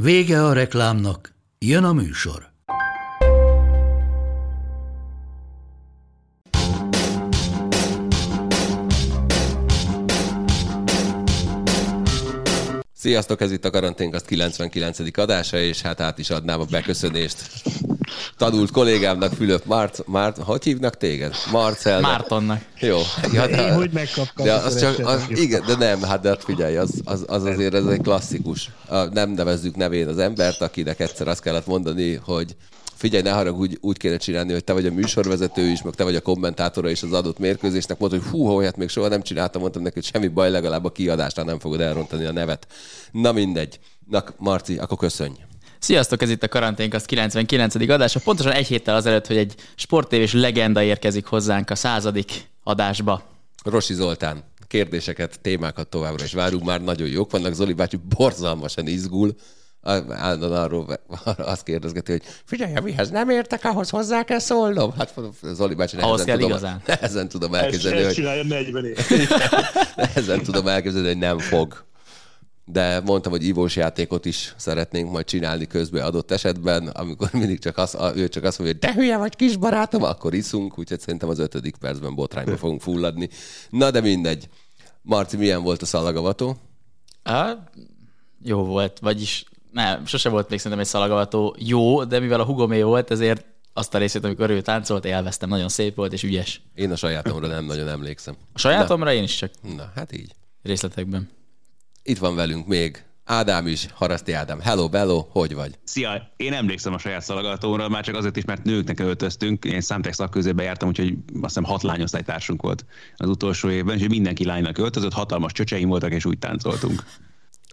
Vége a reklámnak, jön a műsor. Sziasztok, ez itt a Karanténkaszt 99. adása, és hát át is adnám a beköszönést tanult kollégámnak, Fülöp Mart, Mart, hogy hívnak téged? Marcel. Mártonnak. Jó. Ja, de, Én hogy megkaptam. De az csak, az, igen, de nem, hát de hát figyelj, az, az, az azért ez egy klasszikus. Nem nevezzük nevén az embert, akinek egyszer azt kellett mondani, hogy figyelj, ne harag, úgy, úgy kéne csinálni, hogy te vagy a műsorvezető is, meg te vagy a kommentátora is az adott mérkőzésnek. Mondta, hogy hú, hogy még soha nem csináltam, mondtam neki, hogy semmi baj, legalább a kiadásnál nem fogod elrontani a nevet. Na mindegy. Na, Marci, akkor köszönj. Sziasztok, ez itt a Karanténk, az 99. adása. Pontosan egy héttel azelőtt, hogy egy sporttévés legenda érkezik hozzánk a századik adásba. Rosi Zoltán, kérdéseket, témákat továbbra is várunk, már nagyon jók vannak. Zoli bácsi borzalmasan izgul, állandóan arról azt kérdezgeti, hogy figyelj, mihez nem értek, ahhoz hozzá kell szólnom. Hát Zoli bácsi, nehezen, kell tudom, igazán. nehezen tudom elképzelni, hogy... 40 nehezen tudom elképzelni, hogy nem fog de mondtam, hogy ívós játékot is szeretnénk majd csinálni közben adott esetben, amikor mindig csak az, ő csak azt mondja, hogy de hülye vagy kis barátom, akkor iszunk, úgyhogy szerintem az ötödik percben botrányba fogunk fulladni. Na de mindegy. Marci, milyen volt a szalagavató? Á, jó volt, vagyis nem, sose volt még szerintem egy szalagavató jó, de mivel a hugomé volt, ezért azt a részét, amikor ő táncolt, élveztem, nagyon szép volt és ügyes. Én a sajátomra nem nagyon emlékszem. A sajátomra Na. én is csak. Na, hát így. Részletekben. Itt van velünk még Ádám is, Haraszti Ádám. Hello, Bello, hogy vagy? Szia, én emlékszem a saját szalagatóra, már csak azért is, mert nőknek öltöztünk. Én számtek szakközébe jártam, úgyhogy azt hiszem hat lányosztálytársunk volt az utolsó évben, és mindenki lánynak öltözött, hatalmas csöcseim voltak, és úgy táncoltunk.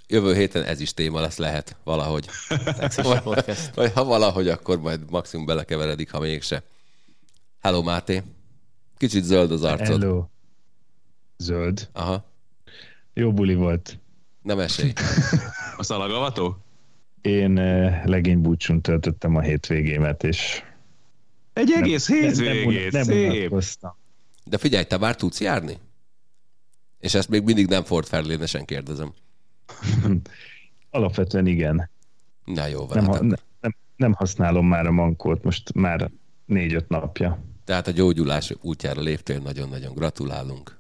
Jövő héten ez is téma lesz, lehet valahogy. vagy, vagy ha valahogy, akkor majd maximum belekeveredik, ha mégse. Hello, Máté. Kicsit zöld az arcod. Hello. Zöld. Aha. Jó buli volt. Nem esély. A szalagavató? Én uh, legénybúcsún töltöttem a hétvégémet, és... Egy egész nem, hétvégét, nem, nem, szép. De figyelj, te már tudsz járni? És ezt még mindig nem Ford Fairlane-esen kérdezem. Alapvetően igen. Na jó, van. Nem, hát nem, nem, nem használom már a mankót, most már négy-öt napja. Tehát a gyógyulás útjára léptél, nagyon-nagyon gratulálunk.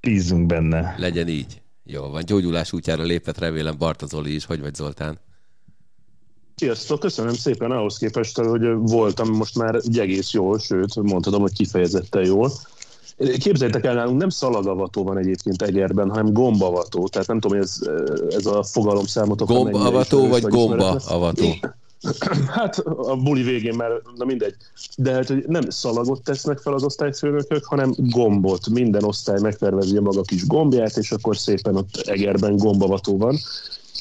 Bízzunk benne. Legyen így. Jó van, gyógyulás útjára lépett remélem Barta Zoli is. Hogy vagy Zoltán? Sziasztok, köszönöm szépen ahhoz képest, hogy voltam most már egy egész jól, sőt, mondhatom, hogy kifejezetten jól. Képzeljétek el, nálunk nem szalagavató van egyébként Egerben, hanem gombavató. Tehát nem tudom, hogy ez, ez a fogalom számotok. Gombavató vagy gombaavató? Hát a buli végén már, na mindegy. De hát, hogy nem szalagot tesznek fel az osztályfőnökök, hanem gombot. Minden osztály megtervezi a maga kis gombját, és akkor szépen ott Egerben gombavató van.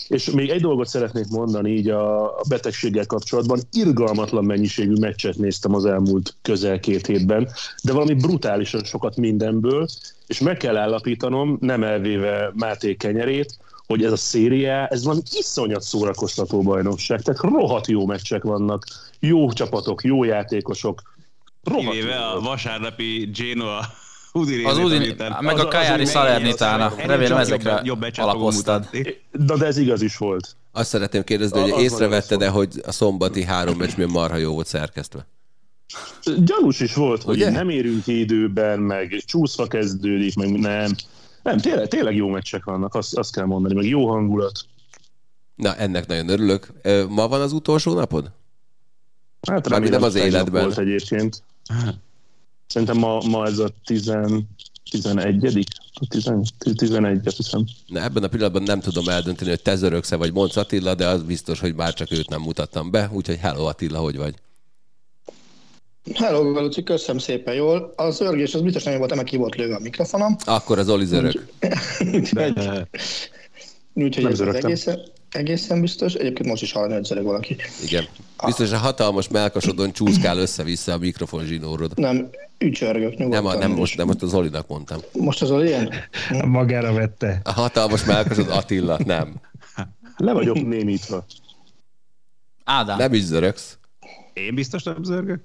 És még egy dolgot szeretnék mondani így a, betegséggel kapcsolatban. Irgalmatlan mennyiségű meccset néztem az elmúlt közel két hétben, de valami brutálisan sokat mindenből, és meg kell állapítanom, nem elvéve Máté kenyerét, hogy ez a széria, ez van iszonyat szórakoztató bajnokság, tehát rohadt jó meccsek vannak, jó csapatok, jó játékosok. Kivéve a vasárnapi Genoa Udinese, az Udin, meg a Kajári Salernitana. Remélem ezekre jobb, jobb alapoztad. De, de ez igaz is volt. Azt szeretném kérdezni, hogy észrevetted-e, hogy a szombati három meccs milyen marha jó volt szerkesztve? Gyanús is volt, hogy Ugye? nem érünk időben, meg csúszva kezdődik, meg nem. Nem, tényleg, tényleg jó meccsek vannak, azt, azt kell mondani, meg jó hangulat. Na, ennek nagyon örülök. Ma van az utolsó napod? Hát remélem, nem az életben. Volt egyébként. Szerintem ma, ma ez a 10, 11 11 hiszem. Na, ebben a pillanatban nem tudom eldönteni, hogy te zöröksze vagy Monc Attila, de az biztos, hogy már csak őt nem mutattam be, úgyhogy hello Attila, hogy vagy? Hello, Galuci, köszönöm szépen jól. Az örgés az biztos nem volt, mert ki volt lőve a mikrofonom. Akkor az Oli zörög. Úgyhogy, úgyhogy ez az egész. Egészen biztos. Egyébként most is hallani, hogy zörög valaki. Igen. Biztos a hatalmas melkasodon csúszkál össze-vissza a mikrofon zsinórod. Nem, ücsörgök nyugodtan. Nem, nem most, nem most az Zolinak mondtam. Most az ilyen? Magára vette. A hatalmas melkasod Attila, nem. Le vagyok némítva. Ádám, Nem is zörögsz. Én biztos nem zörgök?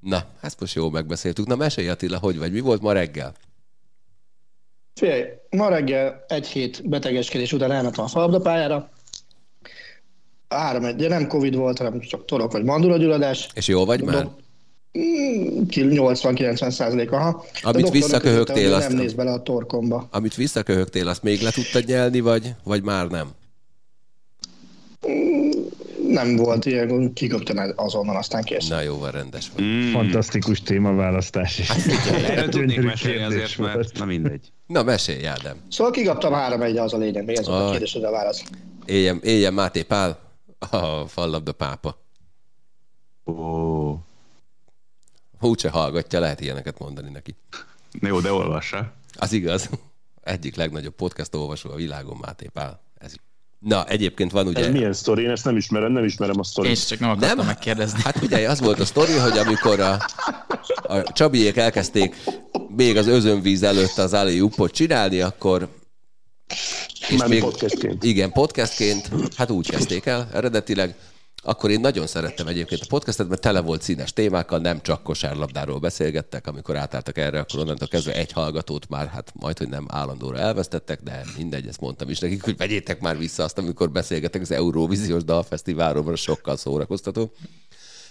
Na, ezt most jól megbeszéltük. Na, mesélj Attila, hogy vagy? Mi volt ma reggel? Figyelj, ma reggel egy hét betegeskedés után elmentem a falabdapályára. Három egy, nem Covid volt, hanem csak torok vagy mandulagyulladás. És jó vagy már? 80-90 százalék, aha. Amit visszaköhögtél, hogy azt- Nem néz bele a torkomba. Amit visszaköhögtél, azt még le tudtad nyelni, vagy, vagy már nem? Nem volt ilyen, kiköptem azonnal, aztán kész. Na jó, van, rendes vagy. Mm. Fantasztikus témaválasztás. is. Erről tudnék mesélni kérdés azért, volt. mert na mindegy. Na, mesélj, Ádám. Szóval kigaptam három egy, az a lényeg, még ez volt a Aj. kérdésedre a válasz. Éljen, éljen Máté Pál, a fallabda pápa. Ó. Úgyse hallgatja, lehet ilyeneket mondani neki. Jó, de olvassa. Az igaz. Egyik legnagyobb podcast olvasó a világon, Máté Pál. Na, egyébként van ugye... Ez milyen sztori? Én ezt nem ismerem, nem ismerem a én sztorit. is csak nem akartam Nem? megkérdezni. Hát ugye az volt a sztori, hogy amikor a, a Csabiék elkezdték még az özönvíz előtt az Ali Uppot csinálni, akkor Mármint podcastként. Igen, podcastként, hát úgy kezdték el eredetileg. Akkor én nagyon szerettem egyébként a podcastet, mert tele volt színes témákkal, nem csak kosárlabdáról beszélgettek, amikor átálltak erre, akkor onnantól kezdve egy hallgatót már hát majd, hogy nem állandóra elvesztettek, de mindegy, ezt mondtam is nekik, hogy vegyétek már vissza azt, amikor beszélgetek az Euróvíziós Dalfesztiválról, mert sokkal szórakoztató.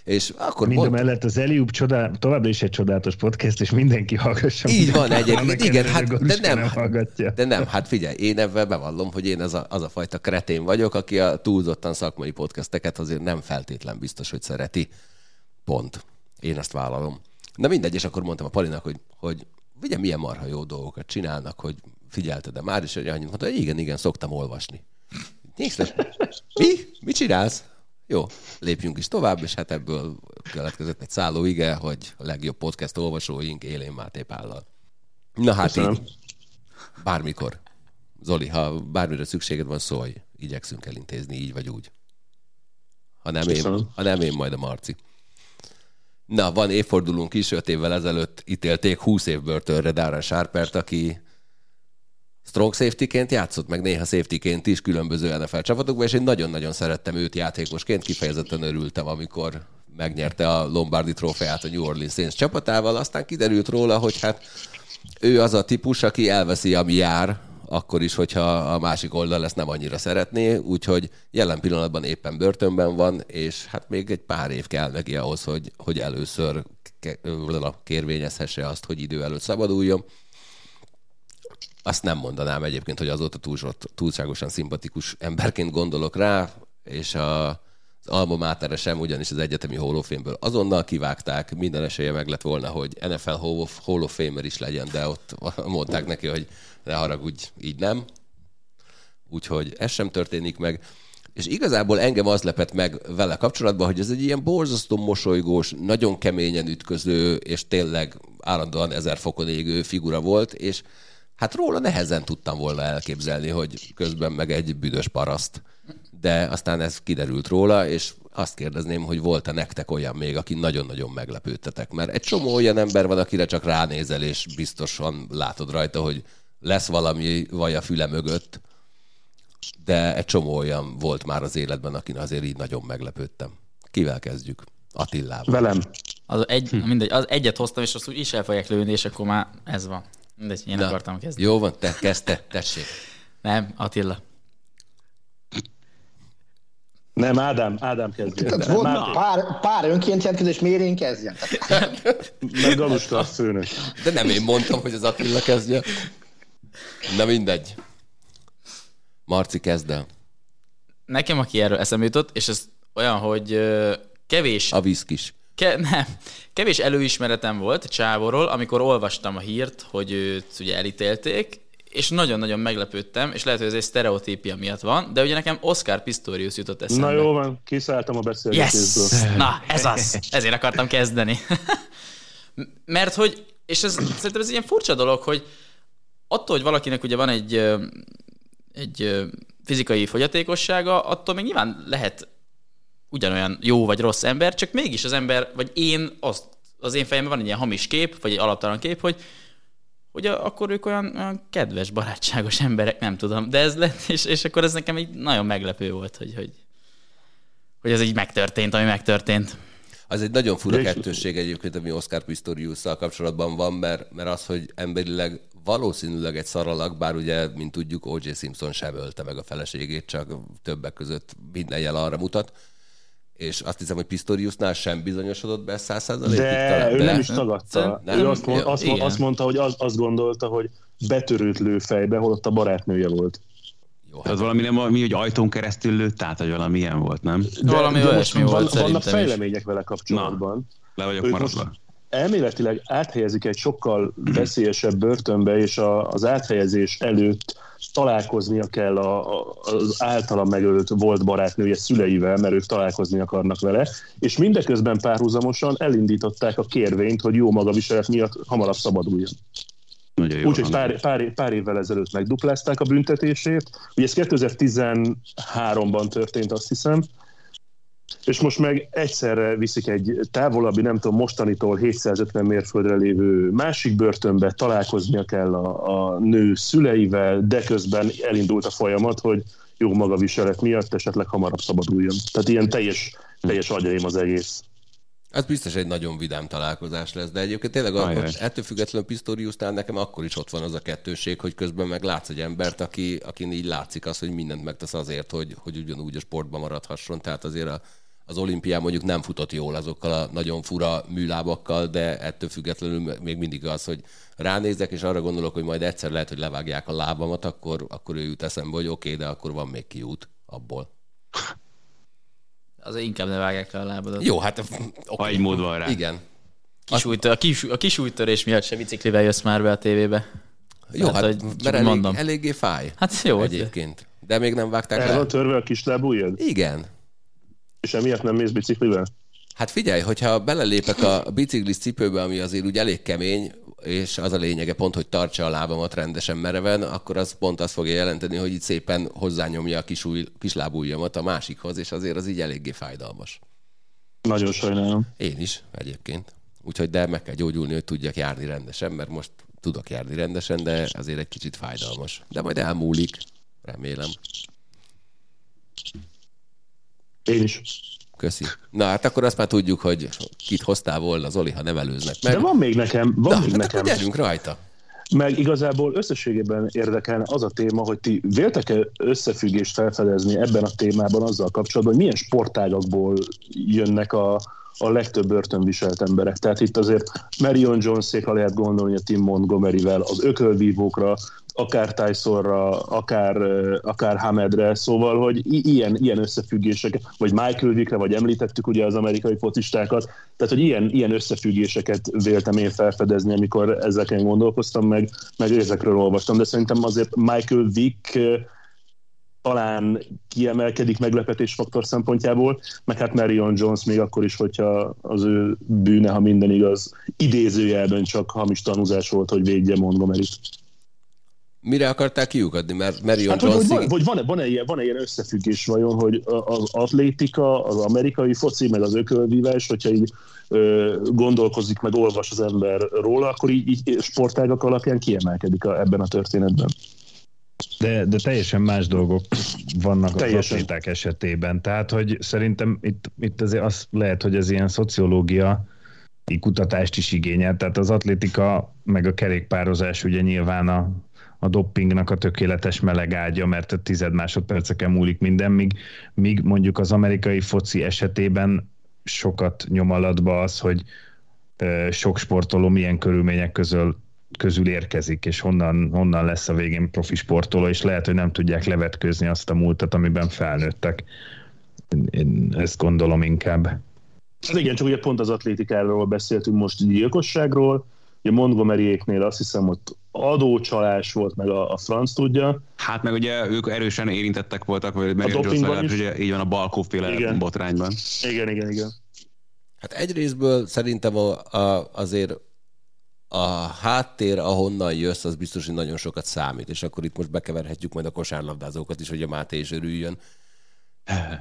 És akkor Mind mondtam, mellett az Eliup csodál, továbbra is egy csodálatos podcast, és mindenki hallgassa. Így van egyébként, igen, hát, de nem, nem hallgatja. de nem, hát figyelj, én ebben bevallom, hogy én az a, az a fajta kretén vagyok, aki a túlzottan szakmai podcasteket azért nem feltétlen biztos, hogy szereti. Pont. Én ezt vállalom. Na mindegy, és akkor mondtam a Palinak, hogy, hogy ugye milyen marha jó dolgokat csinálnak, hogy figyelted, de már is hogy annyit mondta, hogy igen, igen, szoktam olvasni. Nézd, mi? Mit csinálsz? Jó, lépjünk is tovább, és hát ebből keletkezett egy szálló ige, hogy a legjobb podcast olvasóink Élén Máté Pállal. Na hát Köszönöm. így, bármikor. Zoli, ha bármire szükséged van, szólj. Igyekszünk elintézni így vagy úgy. Ha nem, én, ha nem én, majd a Marci. Na, van évfordulónk is, öt évvel ezelőtt ítélték 20 év börtönre Darren Sharpert, aki strong safety-ként játszott, meg néha safety-ként is különböző NFL csapatokban, és én nagyon-nagyon szerettem őt játékosként, kifejezetten örültem, amikor megnyerte a Lombardi trófeát a New Orleans Saints csapatával, aztán kiderült róla, hogy hát ő az a típus, aki elveszi, ami jár, akkor is, hogyha a másik oldal ezt nem annyira szeretné, úgyhogy jelen pillanatban éppen börtönben van, és hát még egy pár év kell neki ahhoz, hogy, hogy először kérvényezhesse azt, hogy idő előtt szabaduljon. Azt nem mondanám egyébként, hogy azóta túlságosan szimpatikus emberként gondolok rá, és a, az Alma Matere sem, ugyanis az egyetemi Hall of Fame-ből azonnal kivágták, minden esélye meg lett volna, hogy NFL Hall of, is legyen, de ott mondták neki, hogy ne haragudj, így nem. Úgyhogy ez sem történik meg. És igazából engem az lepett meg vele kapcsolatban, hogy ez egy ilyen borzasztó mosolygós, nagyon keményen ütköző, és tényleg állandóan ezer fokon égő figura volt, és hát róla nehezen tudtam volna elképzelni, hogy közben meg egy büdös paraszt. De aztán ez kiderült róla, és azt kérdezném, hogy volt-e nektek olyan még, aki nagyon-nagyon meglepődtetek? Mert egy csomó olyan ember van, akire csak ránézel, és biztosan látod rajta, hogy lesz valami vaj a füle mögött, de egy csomó olyan volt már az életben, akin azért így nagyon meglepődtem. Kivel kezdjük? Attillával. Velem. Az egy, mindegy, az egyet hoztam, és azt úgy is el fogják lőni, és akkor már ez van. Mindegy, én Na, akartam kezdeni. Jó van, te kezdte, tessék. Nem, Attila. Nem, Ádám, Ádám kezdje. Tehát volt Máté, pár, pár önként jelentkezés, miért én kezdjem? Meg Galuska a főnök. De nem én mondtam, hogy az Attila kezdje. Na mindegy. Marci kezd el. Nekem, aki erről eszembe jutott, és ez olyan, hogy kevés A viszkis. Ke- nem. Kevés előismeretem volt Csávóról, amikor olvastam a hírt, hogy őt ugye elítélték, és nagyon-nagyon meglepődtem, és lehet, hogy ez egy sztereotípia miatt van, de ugye nekem Oscar Pistorius jutott eszembe. Na jó van, kiszálltam a beszélgetésből. Yes! Na, ez az. Ezért akartam kezdeni. Mert hogy, és ez szerintem ez egy ilyen furcsa dolog, hogy attól, hogy valakinek ugye van egy, egy fizikai fogyatékossága, attól még nyilván lehet ugyanolyan jó vagy rossz ember, csak mégis az ember, vagy én, azt, az én fejemben van egy ilyen hamis kép, vagy egy alaptalan kép, hogy hogy akkor ők olyan, olyan kedves, barátságos emberek, nem tudom. De ez lett, és, és akkor ez nekem egy nagyon meglepő volt, hogy, hogy, hogy ez így megtörtént, ami megtörtént. Az egy nagyon fura kettősség egyébként, ami Oscar pistorius kapcsolatban van, mert, mert az, hogy emberileg valószínűleg egy szaralag, bár ugye, mint tudjuk, O.J. Simpson sem ölte meg a feleségét, csak többek között minden jel arra mutat. És azt hiszem, hogy Pistoriusnál sem bizonyosodott be száz százalékig. De ő de... nem is tagadta. Nem? Ő azt, mond, azt, azt mondta, hogy az, azt gondolta, hogy betörőt lő fejbe, holott a barátnője volt. Jó, hát Tehát valami nem valami, hogy ajtón keresztül lőtt át, vagy valami ilyen volt, nem? De, Valami de olyasmi van, volt vannak fejlemények vele kapcsolatban. Le vagyok Őt most maradva. Elméletileg áthelyezik egy sokkal veszélyesebb börtönbe, és a, az áthelyezés előtt találkoznia kell a, a, az általa megölt volt barátnője szüleivel, mert ők találkozni akarnak vele, és mindeközben párhuzamosan elindították a kérvényt, hogy jó magaviselet miatt hamarabb szabaduljon. Úgyhogy pár, pár, pár évvel ezelőtt megduplázták a büntetését. Ugye ez 2013-ban történt, azt hiszem, és most meg egyszerre viszik egy távolabbi, nem tudom, mostanitól 750 mérföldre lévő másik börtönbe, találkoznia kell a, a nő szüleivel, de közben elindult a folyamat, hogy jó magaviselet miatt esetleg hamarabb szabaduljon. Tehát ilyen teljes, teljes agyaim az egész. Az biztos egy nagyon vidám találkozás lesz, de egyébként tényleg a, ettől függetlenül Pistoriusnál nekem akkor is ott van az a kettőség, hogy közben meg látsz egy embert, aki, akin így látszik az, hogy mindent megtesz azért, hogy, hogy ugyanúgy a sportban maradhasson. Tehát azért a, az olimpián mondjuk nem futott jól azokkal a nagyon fura műlábakkal, de ettől függetlenül még mindig az, hogy ránézek, és arra gondolok, hogy majd egyszer lehet, hogy levágják a lábamat, akkor, akkor ő jut eszembe, hogy oké, okay, de akkor van még kiút abból. Az inkább ne vágják le a lábadat. Jó, hát Ha egy mód van rá. Igen. Kisújtör, a, kis, a kisújtörés miatt se biciklivel jössz már be a tévébe. Jó, hát hogy csak mert elég, mondom. eléggé fáj. Hát jó, Egyébként. De még nem vágták Erre le. van törve a kislábújjad? Igen. És emiatt nem mész biciklivel? Hát figyelj, hogyha belelépek a biciklis cipőbe, ami azért úgy elég kemény, és az a lényege pont, hogy tartsa a lábamat rendesen mereven, akkor az pont azt fogja jelenteni, hogy itt szépen hozzányomja a kisúj, kislábújjamat a másikhoz, és azért az így eléggé fájdalmas. Nagyon sajnálom. Én is egyébként. Úgyhogy de meg kell gyógyulni, hogy tudjak járni rendesen, mert most tudok járni rendesen, de azért egy kicsit fájdalmas. De majd elmúlik, remélem. Én is. Köszi. Na hát akkor azt már tudjuk, hogy kit hoztál volna, Zoli, ha nem előznek meg. De van még nekem, van Na, még hát nekem. gyerünk rajta. Meg igazából összességében érdekelne az a téma, hogy ti véltek-e összefüggést felfedezni ebben a témában azzal kapcsolatban, hogy milyen sportágakból jönnek a, a legtöbb börtönviselt emberek. Tehát itt azért Marion jones ha lehet gondolni a Tim Montgomeryvel, az ökölvívókra, akár Tysonra, akár, akár Hamedre, szóval, hogy ilyen, ilyen összefüggések, vagy Michael Vickre, vagy említettük ugye az amerikai focistákat, tehát, hogy ilyen, ilyen összefüggéseket véltem én felfedezni, amikor ezeken gondolkoztam, meg, meg ezekről olvastam, de szerintem azért Michael Vick talán kiemelkedik meglepetésfaktor szempontjából, meg hát Marion Jones még akkor is, hogyha az ő bűne, ha minden igaz, idézőjelben csak hamis tanúzás volt, hogy védje Montgomery-t. Mire akartál kiukadni? Mert Marion Hát, hogy, hogy, van, hogy van-e, van-e, ilyen, van-e ilyen összefüggés vajon, hogy az atlétika, az amerikai foci, meg az ökölvívás, hogyha így ö, gondolkozik, meg olvas az ember róla, akkor így, így sportágak alapján kiemelkedik a, ebben a történetben. De, de teljesen más dolgok vannak Teljesen. az atléták esetében. Tehát, hogy szerintem itt, itt azért az lehet, hogy ez ilyen szociológia kutatást is igényel. Tehát az atlétika meg a kerékpározás ugye nyilván a, a doppingnak a tökéletes meleg ágya, mert a tized másodperceken múlik minden, míg, míg mondjuk az amerikai foci esetében sokat nyom alatba az, hogy sok sportoló milyen körülmények közül közül érkezik, és honnan, honnan lesz a végén profi sportoló, és lehet, hogy nem tudják levetkőzni azt a múltat, amiben felnőttek. Én ezt gondolom inkább. Hát igen, csak ugye pont az atlétikáról beszéltünk most gyilkosságról, ugye Montgomeryéknél azt hiszem, ott adócsalás volt, meg a, a franc tudja. Hát meg ugye ők erősen érintettek voltak, vagy Marion Jones dopingban legalábbis, is. ugye így van a Balkóféle Igen. a háttér, ahonnan jössz, az biztos, hogy nagyon sokat számít, és akkor itt most bekeverhetjük majd a kosárlabdázókat is, hogy a Máté is örüljön.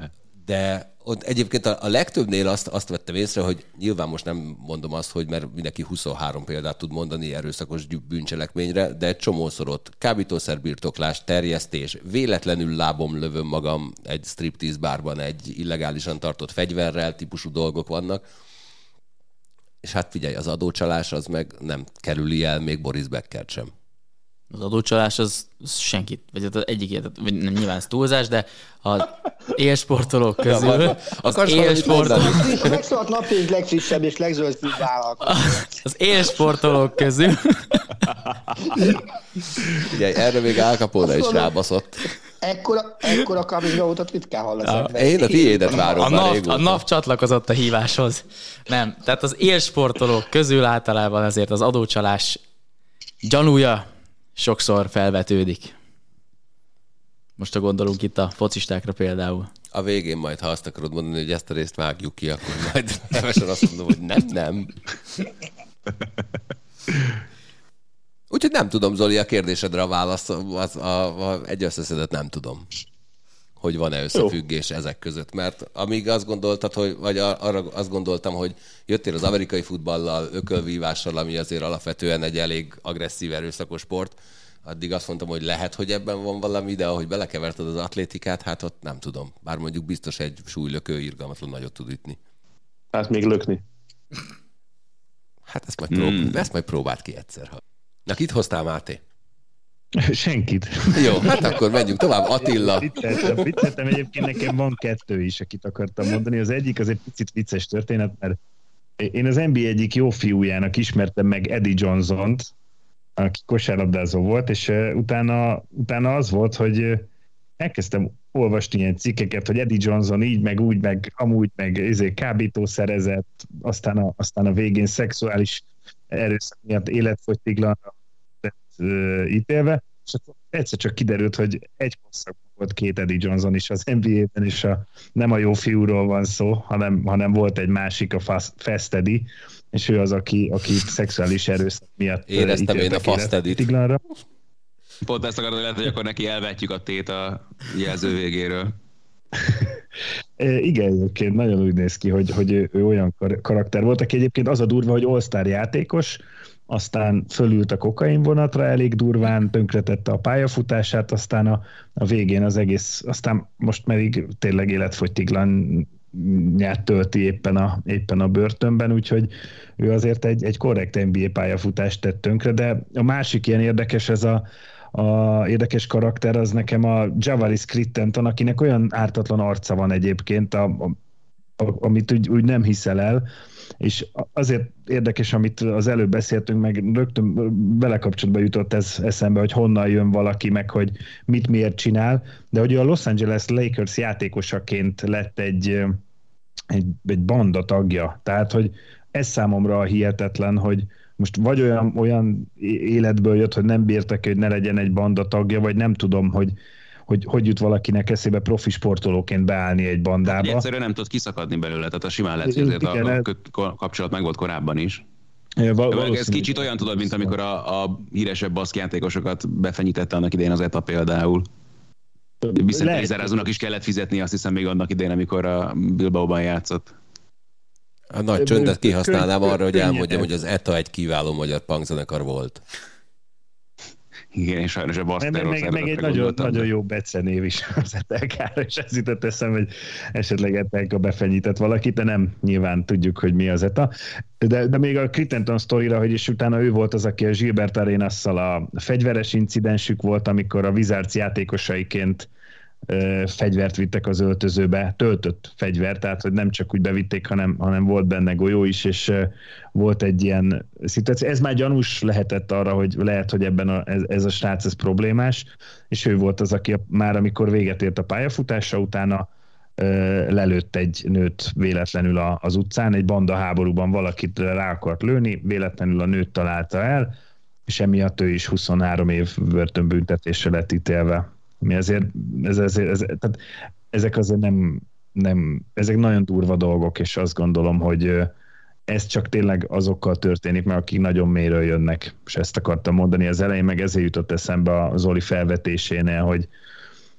De ott egyébként a, a legtöbbnél azt, azt vettem észre, hogy nyilván most nem mondom azt, hogy mert mindenki 23 példát tud mondani erőszakos bűncselekményre, de csomószor ott kábítószerbirtoklás, terjesztés, véletlenül lábom lövöm magam egy striptease bárban egy illegálisan tartott fegyverrel, típusú dolgok vannak. És hát figyelj, az adócsalás az meg nem kerüli el még Boris Beckert sem. Az adócsalás az, az senkit, vagy az egyik ilyet, vagy nem nyilván ez túlzás, de az élsportolók közül, Ja, az akarsz élsportolók, Megszólalt napjunk legfrissebb és legzöldebb vállalkozó. az élsportolók közül, Figyelj, erre még Al Capone is rábaszott. Ekkora, ekkora coming ritkán hallasz. Én a tiédet várom a már NAV, a NAV csatlakozott a híváshoz. Nem, tehát az élsportolók közül általában azért az adócsalás gyanúja sokszor felvetődik. Most a gondolunk itt a focistákra például. A végén majd, ha azt akarod mondani, hogy ezt a részt vágjuk ki, akkor majd nevesen azt mondom, hogy nem, nem. Úgyhogy nem tudom, Zoli, a kérdésedre a válasz, az, a, a, egy összeszedett nem tudom hogy van-e összefüggés Jó. ezek között. Mert amíg azt gondoltad, hogy, vagy arra azt gondoltam, hogy jöttél az amerikai futballal, ökölvívással, ami azért alapvetően egy elég agresszív, erőszakos sport, addig azt mondtam, hogy lehet, hogy ebben van valami, de ahogy belekeverted az atlétikát, hát ott nem tudom. Bár mondjuk biztos egy súlylökő irgalmatlan nagyot tud ütni. Hát még lökni. Hát ezt majd, prób- mm. ezt majd próbált ki egyszer. Ha. Na, kit hoztál, Máté? Senkit. Jó, hát akkor menjünk tovább. Attila. Vicceltem, vicceltem, egyébként nekem van kettő is, akit akartam mondani. Az egyik az egy picit vicces történet, mert én az NBA egyik jó fiújának ismertem meg Eddie Johnson-t, aki kosárlabdázó volt, és utána, utána az volt, hogy elkezdtem olvasni ilyen cikkeket, hogy Eddie Johnson így, meg úgy, meg amúgy, meg ezért kábítószerezett, aztán a, aztán a végén szexuális erőszak miatt életfogytiglanra ítélve, és akkor egyszer csak kiderült, hogy egy korszakban volt két Eddie Johnson is az NBA-ben, és a, nem a jó fiúról van szó, hanem, hanem volt egy másik, a Fast, Eddie, és ő az, aki, aki szexuális erőszak miatt Éreztem én a Fast Eddie-t. Pont ezt akarod, hogy lehet, hogy akkor neki elvetjük a tét a jelző végéről. Igen, egyébként nagyon úgy néz ki, hogy, hogy ő, ő olyan karakter volt, aki egyébként az a durva, hogy all játékos, aztán fölült a kokain vonatra elég durván, tönkretette a pályafutását, aztán a, a végén az egész, aztán most pedig tényleg életfogytiglan nyert tölti éppen a, éppen a börtönben, úgyhogy ő azért egy, egy korrekt NBA pályafutást tett tönkre, de a másik ilyen érdekes, ez a, a érdekes karakter az nekem a Javaris Crittenton, akinek olyan ártatlan arca van egyébként, a, a, a, amit úgy, úgy nem hiszel el, és azért érdekes, amit az előbb beszéltünk, meg rögtön vele kapcsolatban jutott ez eszembe, hogy honnan jön valaki, meg hogy mit miért csinál, de hogy a Los Angeles Lakers játékosaként lett egy, egy, egy banda tagja. Tehát, hogy ez számomra hihetetlen, hogy most vagy olyan, olyan életből jött, hogy nem bírtak, hogy ne legyen egy banda tagja, vagy nem tudom, hogy hogy hogy jut valakinek eszébe profi sportolóként beállni egy bandába. Hát, egyszerűen nem tud kiszakadni belőle, tehát a simán lehet, hogy azért Igen, a, a kapcsolat meg volt korábban is. Ja, val- ez kicsit olyan tudod, mint amikor a, a híresebb baszkjátékosokat befenyítette annak idején az ETA például. Viszont Ezerázónak is kellett fizetni, azt hiszem még annak idején, amikor a Bilbaóban játszott. A nagy csöndet kihasználnám arra, hogy elmondjam, hogy az ETA egy kiváló magyar punkzenekar volt. Igen, és sajnos a Baster meg, meg, meg egy nagyon, nagyon jó becenév is az Etelkára, és ez jutott eszem, hogy esetleg Etelka befenyített valakit, de nem nyilván tudjuk, hogy mi az ETA. De, de még a Crittenton sztorira, hogy is utána ő volt az, aki a Gilbert Arenasszal a fegyveres incidensük volt, amikor a Wizards játékosaiként fegyvert vittek az öltözőbe, töltött fegyver, tehát hogy nem csak úgy bevitték, hanem, hanem volt benne golyó is, és volt egy ilyen szituáció. Ez már gyanús lehetett arra, hogy lehet, hogy ebben a, ez, ez a srác ez problémás, és ő volt az, aki már amikor véget ért a pályafutása, utána lelőtt egy nőt véletlenül az utcán, egy banda háborúban valakit rá akart lőni, véletlenül a nőt találta el, és emiatt ő is 23 év börtönbüntetésre lett ítélve mi azért, ez, ez, ez, tehát ezek azért nem, nem, ezek nagyon durva dolgok, és azt gondolom, hogy ez csak tényleg azokkal történik, mert akik nagyon mélyről jönnek, és ezt akartam mondani az elején, meg ezért jutott eszembe a Zoli felvetésénél, hogy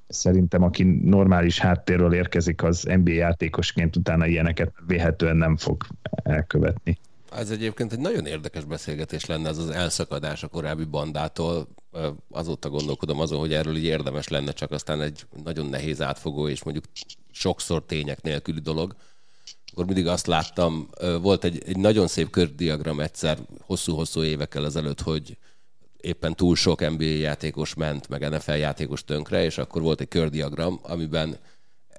szerintem aki normális háttérről érkezik, az NBA játékosként utána ilyeneket véhetően nem fog elkövetni. Ez egyébként egy nagyon érdekes beszélgetés lenne ez az elszakadás a korábbi bandától. Azóta gondolkodom azon, hogy erről így érdemes lenne, csak aztán egy nagyon nehéz átfogó és mondjuk sokszor tények nélküli dolog. Akkor mindig azt láttam, volt egy, egy nagyon szép kördiagram egyszer hosszú-hosszú évekkel ezelőtt, hogy éppen túl sok NBA játékos ment, meg NFL játékos tönkre, és akkor volt egy kördiagram, amiben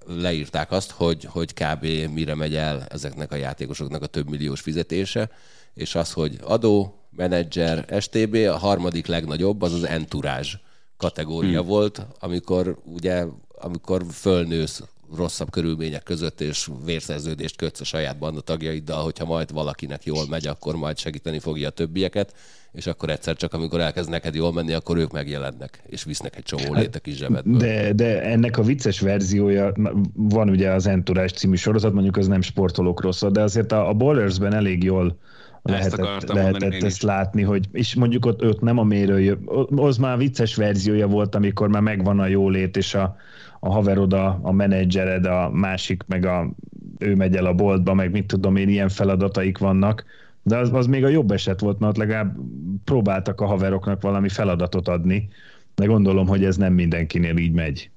leírták azt, hogy, hogy kb. mire megy el ezeknek a játékosoknak a több milliós fizetése, és az, hogy adó, menedzser, STB, a harmadik legnagyobb, az az entourage kategória hmm. volt, amikor ugye, amikor fölnősz rosszabb körülmények között, és vérszerződést kötsz a saját banda tagjaiddal, hogyha majd valakinek jól megy, akkor majd segíteni fogja a többieket, és akkor egyszer csak, amikor elkezd neked jól menni, akkor ők megjelennek, és visznek egy csomó lét a kis zsebedből. De, de ennek a vicces verziója, van ugye az Entourage című sorozat, mondjuk az nem sportolók rossz, de azért a, a Ballersben elég jól lehetett, lehetett ezt látni, hogy és mondjuk ott, ott nem a mérő, az már vicces verziója volt, amikor már megvan a jólét, és a, a haverod, a, a menedzsered, a másik, meg a, ő megy el a boltba, meg mit tudom én, ilyen feladataik vannak, de az, az még a jobb eset volt, mert legalább próbáltak a haveroknak valami feladatot adni, de gondolom, hogy ez nem mindenkinél így megy.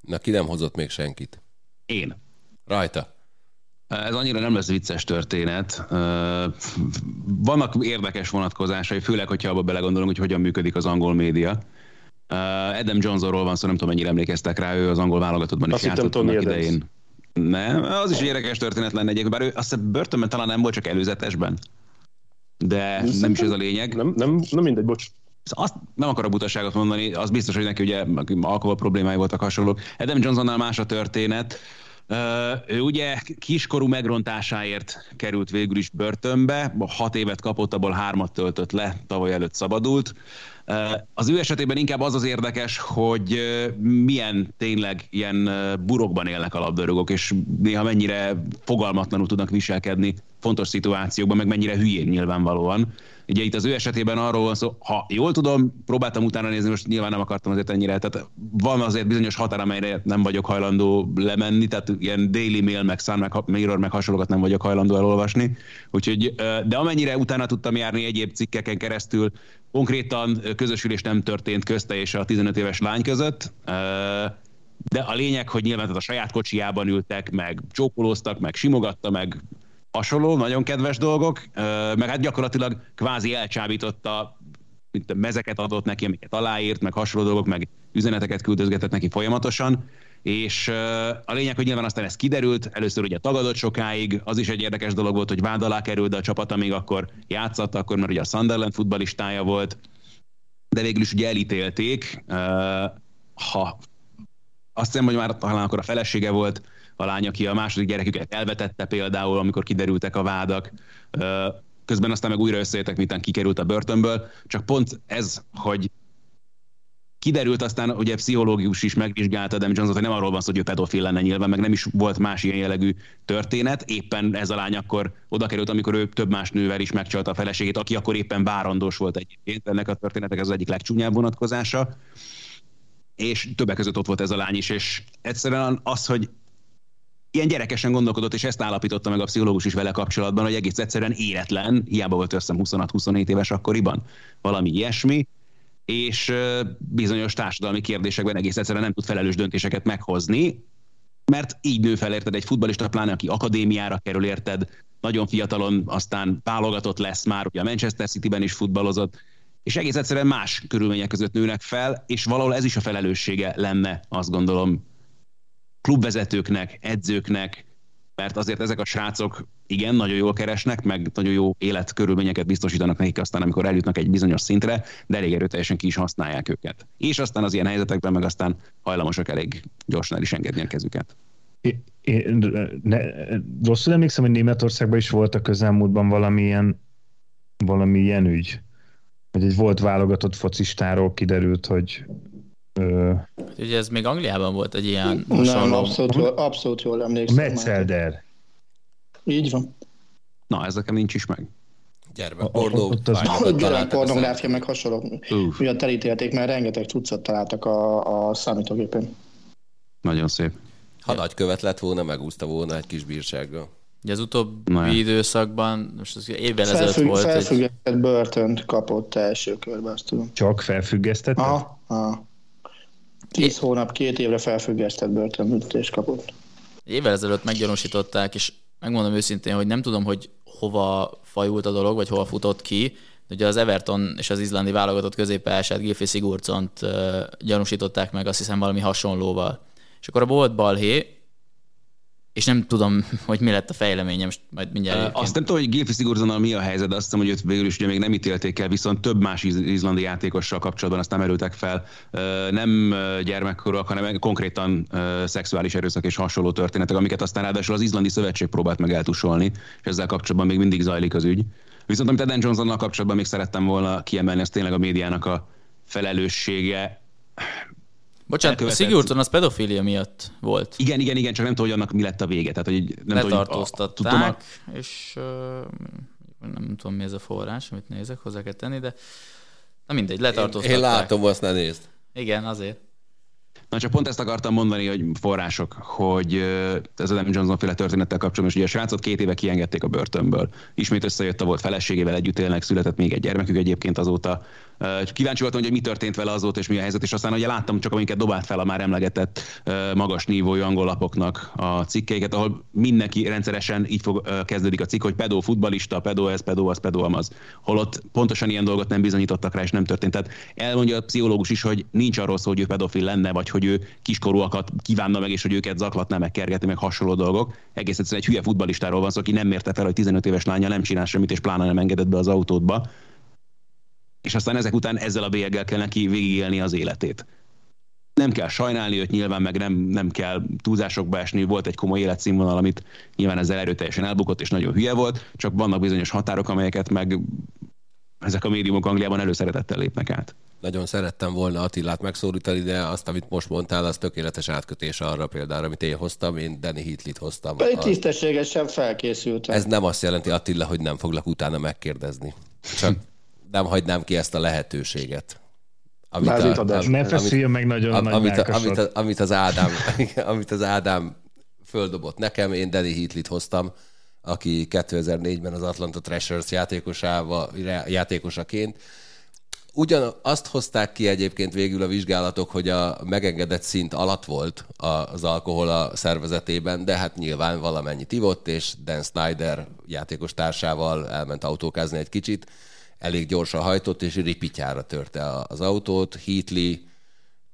Na, ki nem hozott még senkit? Én. Rajta. Ez annyira nem lesz vicces történet. Vannak érdekes vonatkozásai, főleg, hogyha abba belegondolunk, hogy hogyan működik az angol média. Adam Johnsonról van szó, nem tudom, mennyire emlékeztek rá, ő az angol válogatottban is játszott annak idején. Nem, az is érdekes történet lenne egyébként, bár ő azt hiszem börtönben talán nem volt, csak előzetesben. De nem, nem is ez a lényeg. Nem, nem, nem mindegy, bocs. Azt nem akarok butaságot mondani, az biztos, hogy neki ugye alkohol problémái voltak hasonlók. Adam Johnsonnál más a történet. Ő ugye kiskorú megrontásáért került végül is börtönbe, hat évet kapott, abból hármat töltött le, tavaly előtt szabadult. Az ő esetében inkább az az érdekes, hogy milyen tényleg ilyen burokban élnek a labdarúgók, és néha mennyire fogalmatlanul tudnak viselkedni fontos szituációkban, meg mennyire hülyén nyilvánvalóan. Ugye itt az ő esetében arról van szó, ha jól tudom, próbáltam utána nézni, most nyilván nem akartam azért ennyire, tehát van azért bizonyos határ, amelyre nem vagyok hajlandó lemenni, tehát ilyen Daily Mail, meg Sun, meg Mirror, meg hasonlókat nem vagyok hajlandó elolvasni. Úgyhogy, de amennyire utána tudtam járni egyéb cikkeken keresztül, konkrétan közösülés nem történt közte és a 15 éves lány között, de a lényeg, hogy nyilván tehát a saját kocsiában ültek, meg csókolóztak, meg simogatta, meg hasonló, nagyon kedves dolgok, meg hát gyakorlatilag kvázi elcsábította, mint mezeket adott neki, amiket aláírt, meg hasonló dolgok, meg üzeneteket küldözgetett neki folyamatosan, és a lényeg, hogy nyilván aztán ez kiderült, először ugye tagadott sokáig, az is egy érdekes dolog volt, hogy vád alá került, de a csapat, amíg akkor játszott, akkor mert ugye a Sunderland futbalistája volt, de végül is ugye elítélték, ha azt hiszem, hogy már talán akkor a felesége volt, a lány, aki a második gyereküket elvetette például, amikor kiderültek a vádak, közben aztán meg újra összejöttek, miután kikerült a börtönből, csak pont ez, hogy kiderült aztán, ugye pszichológus is megvizsgálta Adam Jones, hogy nem arról van szó, hogy ő pedofil lenne nyilván, meg nem is volt más ilyen jellegű történet. Éppen ez a lány akkor oda került, amikor ő több más nővel is megcsalta a feleségét, aki akkor éppen bárandós volt egyébként. Ennek a történetek ez az egyik legcsúnyább vonatkozása. És többek között ott volt ez a lány is, és egyszerűen az, hogy ilyen gyerekesen gondolkodott, és ezt állapította meg a pszichológus is vele kapcsolatban, hogy egész egyszerűen éretlen, hiába volt összem 26-27 éves akkoriban, valami ilyesmi, és bizonyos társadalmi kérdésekben egész egyszerűen nem tud felelős döntéseket meghozni, mert így nő fel érted egy futbalista, pláne aki akadémiára kerül érted, nagyon fiatalon aztán válogatott lesz már, ugye a Manchester City-ben is futballozott, és egész egyszerűen más körülmények között nőnek fel, és valahol ez is a felelőssége lenne, azt gondolom, klubvezetőknek, edzőknek, mert azért ezek a srácok igen, nagyon jól keresnek, meg nagyon jó életkörülményeket biztosítanak nekik aztán, amikor eljutnak egy bizonyos szintre, de elég erőteljesen ki is használják őket. És aztán az ilyen helyzetekben meg aztán hajlamosak elég gyorsan el is engedni a kezüket. Én, ne, rosszul emlékszem, hogy Németországban is volt a közelmúltban valamilyen, valami ilyen ügy, hogy egy volt válogatott focistáról kiderült, hogy. Ugye ez még Angliában volt egy ilyen hasonló. Nem, abszolút, jól, abszolút jól emlékszem. Metzelder. Így van. Na, ez nekem nincs is meg. Gyermekpornó. Ott az- fájlot találtak a Pornográfia meg hasonlók Uff. miatt elítélték, mert rengeteg cuccot találtak a, a számítógépen. Nagyon szép. Ha nagykövet lett volna, megúszta volna egy kis bírsággal. Ugye az utóbbi Na. időszakban, most az évvel ezelőtt volt egy... felfüggesztett börtönt kapott első körben, azt tudom. Csak felfüggesztett? Aha, aha. Tíz hónap, két évre felfüggesztett börtönbüntetést kapott. évvel ezelőtt meggyanúsították, és megmondom őszintén, hogy nem tudom, hogy hova fajult a dolog, vagy hova futott ki. Ugye az Everton és az izlandi válogatott középpályását Gilfi Sigurdsont uh, gyanúsították meg, azt hiszem valami hasonlóval. És akkor a volt balhé, és nem tudom, hogy mi lett a fejleménye, most majd mindjárt egyébként- azt nem tudom, hogy Gilfi Sigurdssonnal mi a helyzet, de azt hiszem, hogy őt végül is ugye még nem ítélték el, viszont több más iz- izlandi játékossal kapcsolatban azt nem erőltek fel. Nem gyermekkorúak, hanem konkrétan szexuális erőszak és hasonló történetek, amiket aztán ráadásul az izlandi szövetség próbált meg eltusolni, és ezzel kapcsolatban még mindig zajlik az ügy. Viszont amit Eden Johnsonnal kapcsolatban még szerettem volna kiemelni, az tényleg a médiának a felelőssége. Bocsánat, a Sigurdsson az pedofília miatt volt. Igen, igen, igen, csak nem tudom, hogy annak mi lett a vége. Tehát, hogy nem tudom, hogy a- Letartóztatták, tudom, a- és uh, nem tudom, mi ez a forrás, amit nézek, hozzá kell tenni, de na mindegy, Én, letartóztatták. én látom, azt ne nézd. Igen, azért. Na csak pont ezt akartam mondani, hogy források, hogy ez Adam Johnson féle történettel kapcsolatban, és ugye a srácot két éve kiengedték a börtönből. Ismét összejött a volt feleségével együtt élnek, született még egy gyermekük egyébként azóta. Kíváncsi voltam, hogy mi történt vele azóta, és mi a helyzet, és aztán ugye láttam csak, amiket dobált fel a már emlegetett magas nívói angol lapoknak a cikkeiket, ahol mindenki rendszeresen így fog, kezdődik a cikk, hogy pedó futbalista, pedó ez, pedó az, pedó amaz. Holott pontosan ilyen dolgot nem bizonyítottak rá, és nem történt. Tehát elmondja a pszichológus is, hogy nincs arról szó, hogy ő pedofil lenne, vagy hogy ő kiskorúakat kívánna meg, és hogy őket zaklatná, meg kergetni, meg hasonló dolgok. Egész egyszerűen egy hülye futballistáról van szó, aki nem mérte fel, hogy 15 éves lánya nem csinál semmit, és pláne nem engedett be az autódba. És aztán ezek után ezzel a bélyeggel kell neki végigélni az életét. Nem kell sajnálni őt, nyilván meg nem, nem kell túlzásokba esni, volt egy komoly életszínvonal, amit nyilván ezzel erőteljesen elbukott, és nagyon hülye volt, csak vannak bizonyos határok, amelyeket meg ezek a médiumok Angliában előszeretettel lépnek át. Nagyon szerettem volna Attilát megszólítani, de azt, amit most mondtál, az tökéletes átkötés arra példára, amit én hoztam, én Danny Hitlit hoztam. Pedig A- tisztességesen felkészültem. Ez nem azt jelenti, Attila, hogy nem foglak utána megkérdezni. Csak nem hagynám ki ezt a lehetőséget. Amit Vázítadás. Ne feszüljön meg nagyon am- nagy amit, a, amit, a, amit, az Ádám, amit az Ádám földobott nekem, én Danny Hitlit hoztam, aki 2004-ben az Atlanta Thrashers játékosával, játékosaként. Ugyan azt hozták ki egyébként végül a vizsgálatok, hogy a megengedett szint alatt volt a- az alkohol a szervezetében, de hát nyilván valamennyit ivott, és Dan Snyder játékos társával elment autókázni egy kicsit, elég gyorsan hajtott, és ripityára törte az autót. Heatley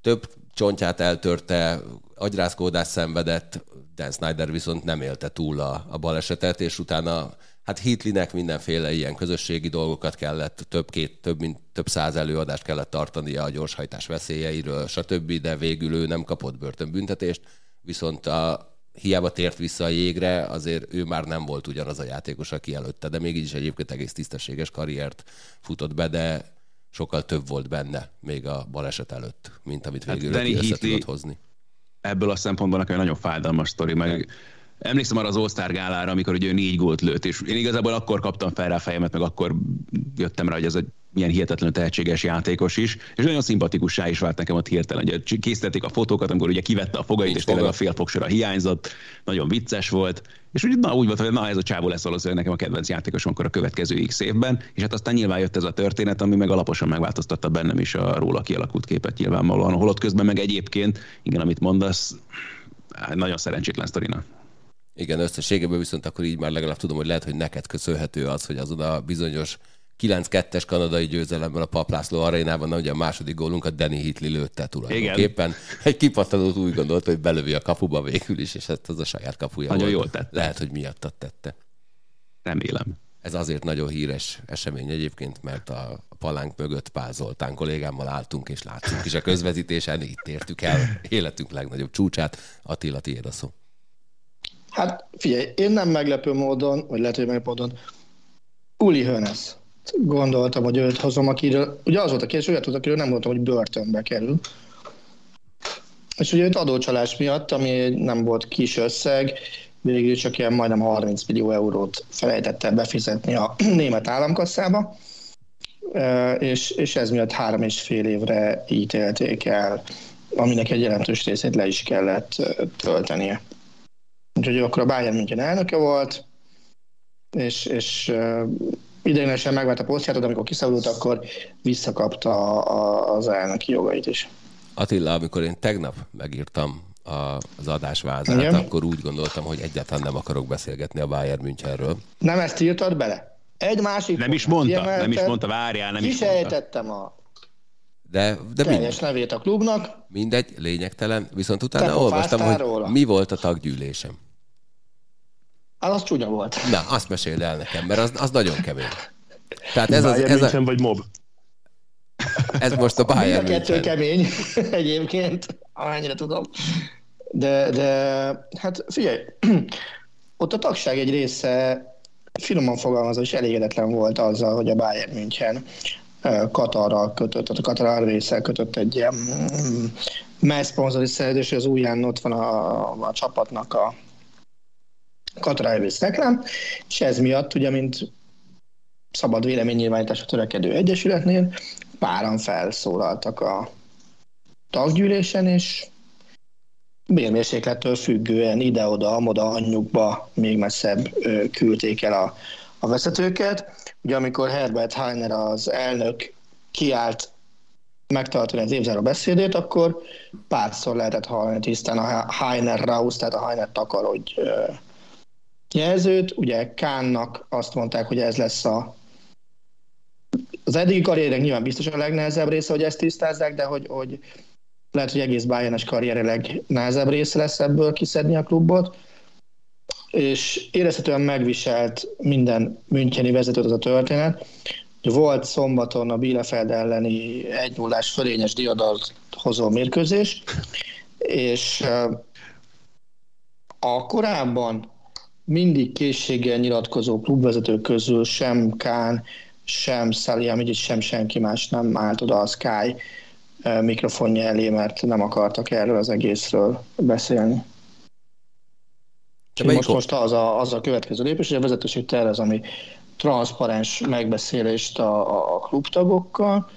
több csontját eltörte, agyrázkódást szenvedett, Dan Snyder viszont nem élte túl a, a balesetet, és utána hát Hitleynek mindenféle ilyen közösségi dolgokat kellett, több, két, több, mint több száz előadást kellett tartania a gyorshajtás veszélyeiről, stb., de végül ő nem kapott börtönbüntetést, viszont a, hiába tért vissza a jégre, azért ő már nem volt ugyanaz a játékos, aki előtte, de mégis egyébként egész tisztességes karriert futott be, de sokkal több volt benne még a baleset előtt, mint amit Hát végül Danny hát össze Heatley- tudott hozni. ebből a szempontból nekem egy nagyon fájdalmas sztori, meg emlékszem arra az All-Star gálára, amikor ugye ő négy gólt lőtt, és én igazából akkor kaptam fel rá a fejemet, meg akkor jöttem rá, hogy ez egy milyen hihetetlenül tehetséges játékos is, és nagyon szimpatikussá is vált nekem ott hirtelen. Ugye készítették a fotókat, amikor ugye kivette a fogait, Nincs és tényleg a fél fogsora hiányzott, nagyon vicces volt, és úgy, na, úgy volt, hogy na ez a csávó lesz valószínűleg nekem a kedvenc játékosom akkor a következő X évben, és hát aztán nyilván jött ez a történet, ami meg alaposan megváltoztatta bennem is a róla kialakult képet nyilvánvalóan, holott közben meg egyébként, igen, amit mondasz, hát nagyon szerencsétlen sztorina. Igen, összességében viszont akkor így már legalább tudom, hogy lehet, hogy neked köszönhető az, hogy azon a bizonyos 9-2-es kanadai győzelemmel a Paplászló arénában, ugye a második gólunkat Danny Hitley lőtte tulajdonképpen. Egy kipattanót úgy gondolt, hogy belövi a kapuba végül is, és ezt az a saját kapuja Nagyon volt. jól tette. Lehet, hogy miattat tette. Remélem. Ez azért nagyon híres esemény egyébként, mert a palánk mögött Pál Zoltán kollégámmal álltunk, és láttunk is a közvetítésen, itt értük el életünk legnagyobb csúcsát. Attila, tiéd a szó. Hát figyelj, én nem meglepő módon, vagy lehet, hogy meglepő módon, Uli Hönes. Gondoltam, hogy őt hozom, akiről, ugye az volt a kérdés, olyat volt, akiről nem gondoltam, hogy börtönbe kerül. És ugye őt adócsalás miatt, ami nem volt kis összeg, végül csak ilyen majdnem 30 millió eurót felejtette befizetni a német államkasszába, és, és ez miatt három és fél évre ítélték el, aminek egy jelentős részét le is kellett töltenie. Úgyhogy akkor a Bayern München elnöke volt, és, és ideiglenesen megvett a posztját, de amikor kiszabadult, akkor visszakapta az elnöki jogait is. Attila, amikor én tegnap megírtam az adásvázát, Igen. akkor úgy gondoltam, hogy egyáltalán nem akarok beszélgetni a Bayern Münchenről. Nem ezt írtad bele? Egy másik... Nem is mondta, nem is mondta, várjál, nem is mondta. a de, de teljes mindegy. nevét a klubnak. Mindegy, lényegtelen. Viszont utána Te olvastam, hogy róla. mi volt a taggyűlésem. Hát az csúnya volt. Na, azt meséld el nekem, mert az, az nagyon kemény. Tehát ez, az, ez a... vagy mob? Ez most a Bayern Mind a kettő kemény egyébként, amennyire tudom. De, de hát figyelj, ott a tagság egy része finoman fogalmazva is elégedetlen volt azzal, hogy a Bayern München Katarral kötött, tehát a Katar airways kötött egy ilyen mm, mely szponzori szerződés, az ujján ott van a, a csapatnak a Airways reklám, és ez miatt, ugye, mint szabad véleménynyilvánításra törekedő egyesületnél, páran felszólaltak a taggyűlésen, és bérmérséklettől függően ide-oda, amoda, anyjukba még messzebb küldték el a, a vezetőket. Ugye amikor Herbert Heiner az elnök kiállt megtartani az évzáró beszédét, akkor párszor lehetett hallani tisztán a Heiner Raus, tehát a Heiner takarodj jelzőt. Ugye Kánnak azt mondták, hogy ez lesz a az eddigi karrierek nyilván biztos a legnehezebb része, hogy ezt tisztázzák, de hogy, hogy lehet, hogy egész Bayernes karriere legnehezebb része lesz ebből kiszedni a klubot, és érezhetően megviselt minden Müncheni vezetőt az a történet. Volt szombaton a Bielefeld elleni 1 0 fölényes diadalt hozó mérkőzés, és a korábban mindig készséggel nyilatkozó klubvezetők közül sem Kán, sem Salihamidzic, sem senki más nem állt oda a Sky mikrofonja elé, mert nem akartak erről az egészről beszélni. most, most az, a, az a következő lépés, hogy a vezetőség tervez, ami transzparens megbeszélést a, a klubtagokkal.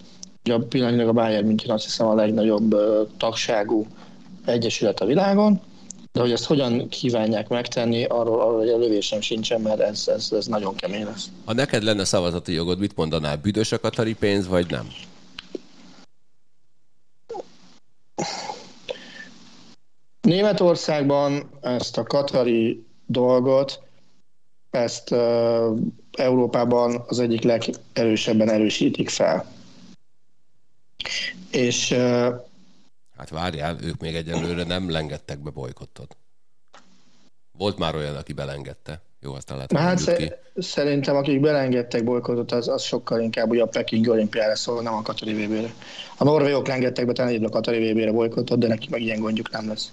Ugye a pillanatnyilag a Bayern München azt hiszem a legnagyobb tagságú egyesület a világon, de hogy ezt hogyan kívánják megtenni, arról, arról a lövésem sincsen, mert ez, ez, ez nagyon kemény lesz. Ha neked lenne szavazati jogod, mit mondanál? Büdös a katari pénz, vagy nem? Németországban ezt a katari dolgot, ezt uh, Európában az egyik legerősebben erősítik fel. És uh, Hát várjál, ők még egyelőre nem lengedtek be bolykottot. Volt már olyan, aki belengedte. Jó, aztán lehet, hát sze- ki. Szerintem, akik belengedtek bolykottot, az, az sokkal inkább ugye a Peking olimpiára szól, nem a Katari vb A norvégok lengedtek be talán a Katari vb bolykottot, de nekik meg ilyen gondjuk nem lesz.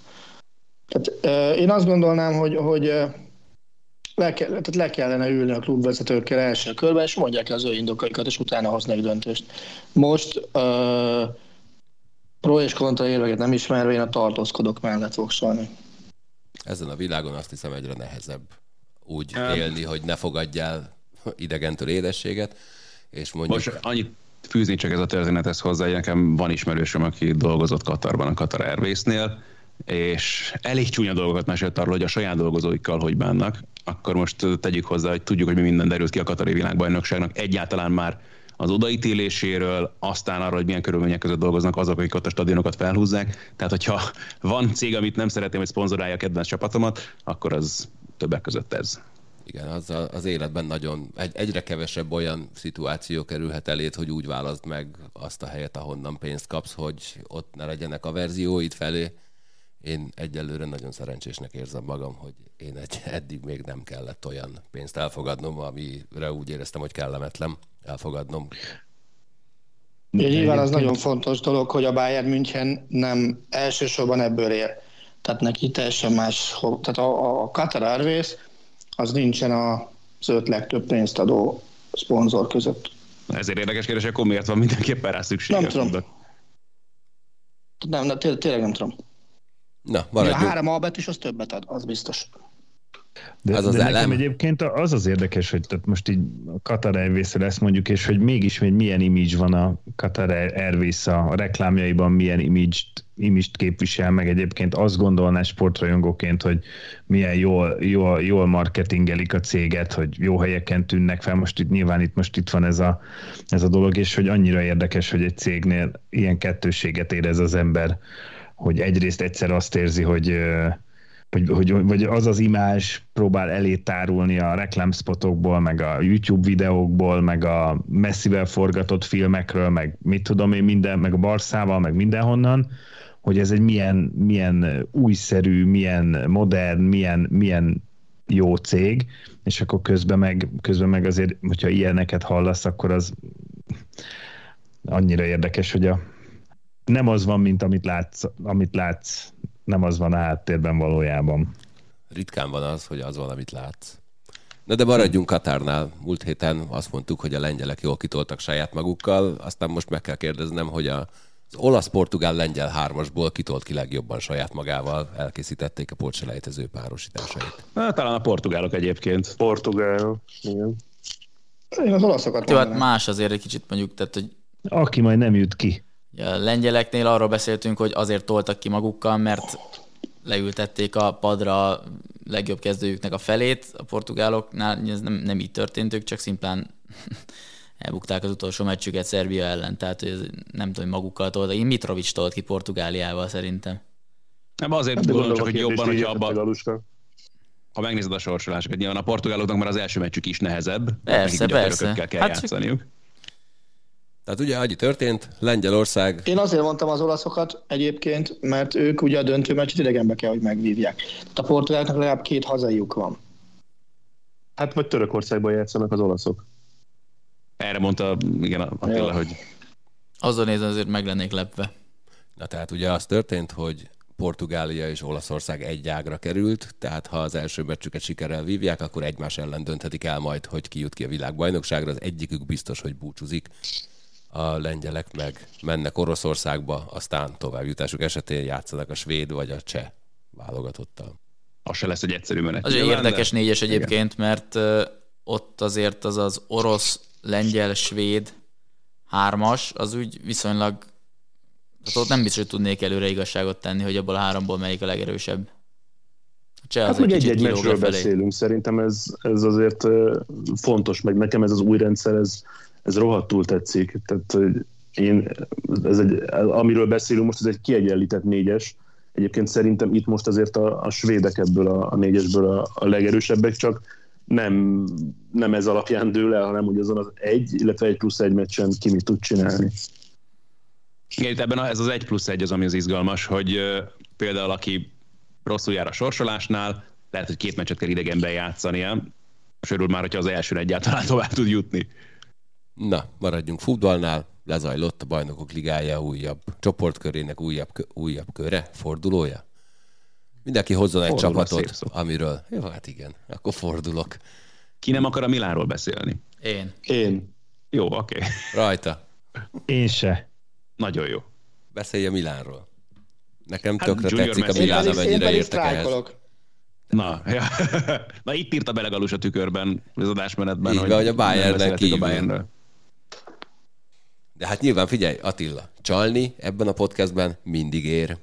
Tehát, euh, én azt gondolnám, hogy, hogy le, ke- tehát le kellene ülni a klubvezetőkkel első körben, és mondják el az ő indokaikat, és utána hoznak döntést. Most euh, pro és kontra érveket nem ismerve, én a tartózkodok mellett voksolni. Ezen a világon azt hiszem egyre nehezebb úgy um, élni, hogy ne fogadjál idegentől édességet, és mondjuk... Most annyit fűzni csak ez a történethez hozzá, hogy nekem van ismerősöm, aki dolgozott Katarban, a Qatar Airways-nél, és elég csúnya dolgokat mesélt arról, hogy a saját dolgozóikkal hogy bánnak. Akkor most tegyük hozzá, hogy tudjuk, hogy mi minden derült ki a Katari világbajnokságnak. Egyáltalán már az odaítéléséről, aztán arra, hogy milyen körülmények között dolgoznak azok, akik ott a stadionokat felhúzzák. Tehát, hogyha van cég, amit nem szeretném, hogy szponzorálja a kedvenc csapatomat, akkor az többek között ez. Igen, az, a, az életben nagyon, egy, egyre kevesebb olyan szituáció kerülhet elét, hogy úgy válaszd meg azt a helyet, ahonnan pénzt kapsz, hogy ott ne legyenek a verzióid felé. Én egyelőre nagyon szerencsésnek érzem magam, hogy én egy, eddig még nem kellett olyan pénzt elfogadnom, amire úgy éreztem, hogy kellemetlen elfogadnom. Ja, nyilván az nagyon fontos dolog, hogy a Bayern München nem elsősorban ebből él. Tehát neki teljesen más, tehát a, a Qatar Airways az nincsen az öt legtöbb pénzt adó szponzor között. Ezért érdekes kérdés, akkor miért van mindenképpen rá szükség? Nem tudom. Nem, nem tényleg nem tudom. Na, maradjunk. A három albet is az többet ad, az biztos. De, Az az de nekem egyébként az az érdekes, hogy tehát most így a Qatar airways ezt mondjuk, és hogy mégis hogy milyen image van a Qatar Airways a reklámjaiban, milyen image-t, image-t képvisel, meg egyébként azt gondolná sportrajongóként, hogy milyen jól, jól, jól marketingelik a céget, hogy jó helyeken tűnnek fel. Most itt nyilván itt most itt van ez a, ez a dolog, és hogy annyira érdekes, hogy egy cégnél ilyen kettőséget érez az ember, hogy egyrészt egyszer azt érzi, hogy ö, hogy, vagy az az imázs próbál elé tárulni a reklámspotokból, meg a YouTube videókból, meg a messzivel forgatott filmekről, meg mit tudom én, minden, meg a Barszával, meg mindenhonnan, hogy ez egy milyen, milyen újszerű, milyen modern, milyen, milyen jó cég, és akkor közben meg, közben meg azért, hogyha ilyeneket hallasz, akkor az annyira érdekes, hogy a, nem az van, mint amit látsz, amit látsz, nem az van a háttérben valójában. Ritkán van az, hogy az van, amit látsz. Na de maradjunk Katárnál. Múlt héten azt mondtuk, hogy a lengyelek jól kitoltak saját magukkal, aztán most meg kell kérdeznem, hogy a, az olasz-portugál-lengyel hármasból kitolt ki legjobban saját magával, elkészítették a porcselejtező párosításait. Na, talán a portugálok egyébként. Portugál, igen. Én az olaszokat Jó, hát más azért egy kicsit mondjuk, tehát hogy Aki majd nem jut ki. Ugye a lengyeleknél arról beszéltünk, hogy azért toltak ki magukkal, mert leültették a padra a legjobb kezdőjüknek a felét, a portugáloknál ez nem, nem így történt, ők csak szimplán elbukták az utolsó meccsüket Szerbia ellen, tehát hogy ez nem tudom, hogy magukkal toltak. Én Mitrovic tolt ki Portugáliával szerintem. Nem, azért Hát de gondolom csak, hogy jobban, érted, abban, ha megnézed a sorsolásokat, nyilván a portugáloknak már az első meccsük is nehezebb. Persze, persze. kell Hát hát csak- játszaniuk. Tehát ugye, annyi történt, Lengyelország Én azért mondtam az olaszokat egyébként, mert ők ugye a döntő meccset idegenbe kell, hogy megvívják. Tehát a portugáloknak legalább két hazaiuk van. Hát vagy Törökországban játszanak az olaszok. Erre mondta, igen, Attila, hogy Azon nézve azért meg lennék lepve. Na tehát ugye az történt, hogy Portugália és Olaszország egy ágra került, tehát ha az első meccsüket sikerrel vívják, akkor egymás ellen dönthetik el majd, hogy ki jut ki a világbajnokságra. Az egyikük biztos, hogy búcsúzik. A lengyelek meg mennek Oroszországba, aztán továbbjutásuk esetén játszanak a svéd vagy a cseh válogatottal. az se lesz egy egyszerű menet. Az egy érdekes de- négyes egyébként, mert ö, ott azért az az orosz, lengyel, svéd hármas, az úgy viszonylag, tehát ott nem biztos, hogy tudnék előre igazságot tenni, hogy abból a háromból melyik a legerősebb. Cseh Hát az meg egy-egy meccsről lefelé. beszélünk. Szerintem ez, ez azért fontos, meg nekem ez az új rendszer, ez, ez rohadtul tetszik. Tehát én, ez egy, amiről beszélünk most, ez egy kiegyenlített négyes. Egyébként szerintem itt most azért a, a svédek ebből a, a négyesből a, a legerősebbek, csak nem, nem ez alapján dől el, hanem hogy azon az egy, illetve egy plusz egy meccsen ki mit tud csinálni. Igen, ebben a, ez az egy plusz egy az, ami az izgalmas, hogy például aki rosszul jár a sorsolásnál, lehet, hogy két meccset kell idegenben játszania, és már, hogyha az elsőn egyáltalán tovább tud jutni. Na, maradjunk futballnál. Lezajlott a Bajnokok Ligája újabb csoportkörének újabb, újabb köre, fordulója. Mindenki hozzon egy Forduló, csapatot, amiről... Jó, hát igen, akkor fordulok. Ki nem akar a Milánról beszélni? Én. Én. Jó, oké. Okay. Rajta. Én se. Nagyon jó. Beszélj a Milánról. Nekem Hát tökre Junior tetszik a Messi. Milán, amennyire értek ehhez. Na, ja. Na itt írta bele Galus a tükörben, az adásmenetben, Így van, hogy a beszéltük kívül. A Bayernről. De hát nyilván figyelj, Attila, csalni ebben a podcastben mindig ér.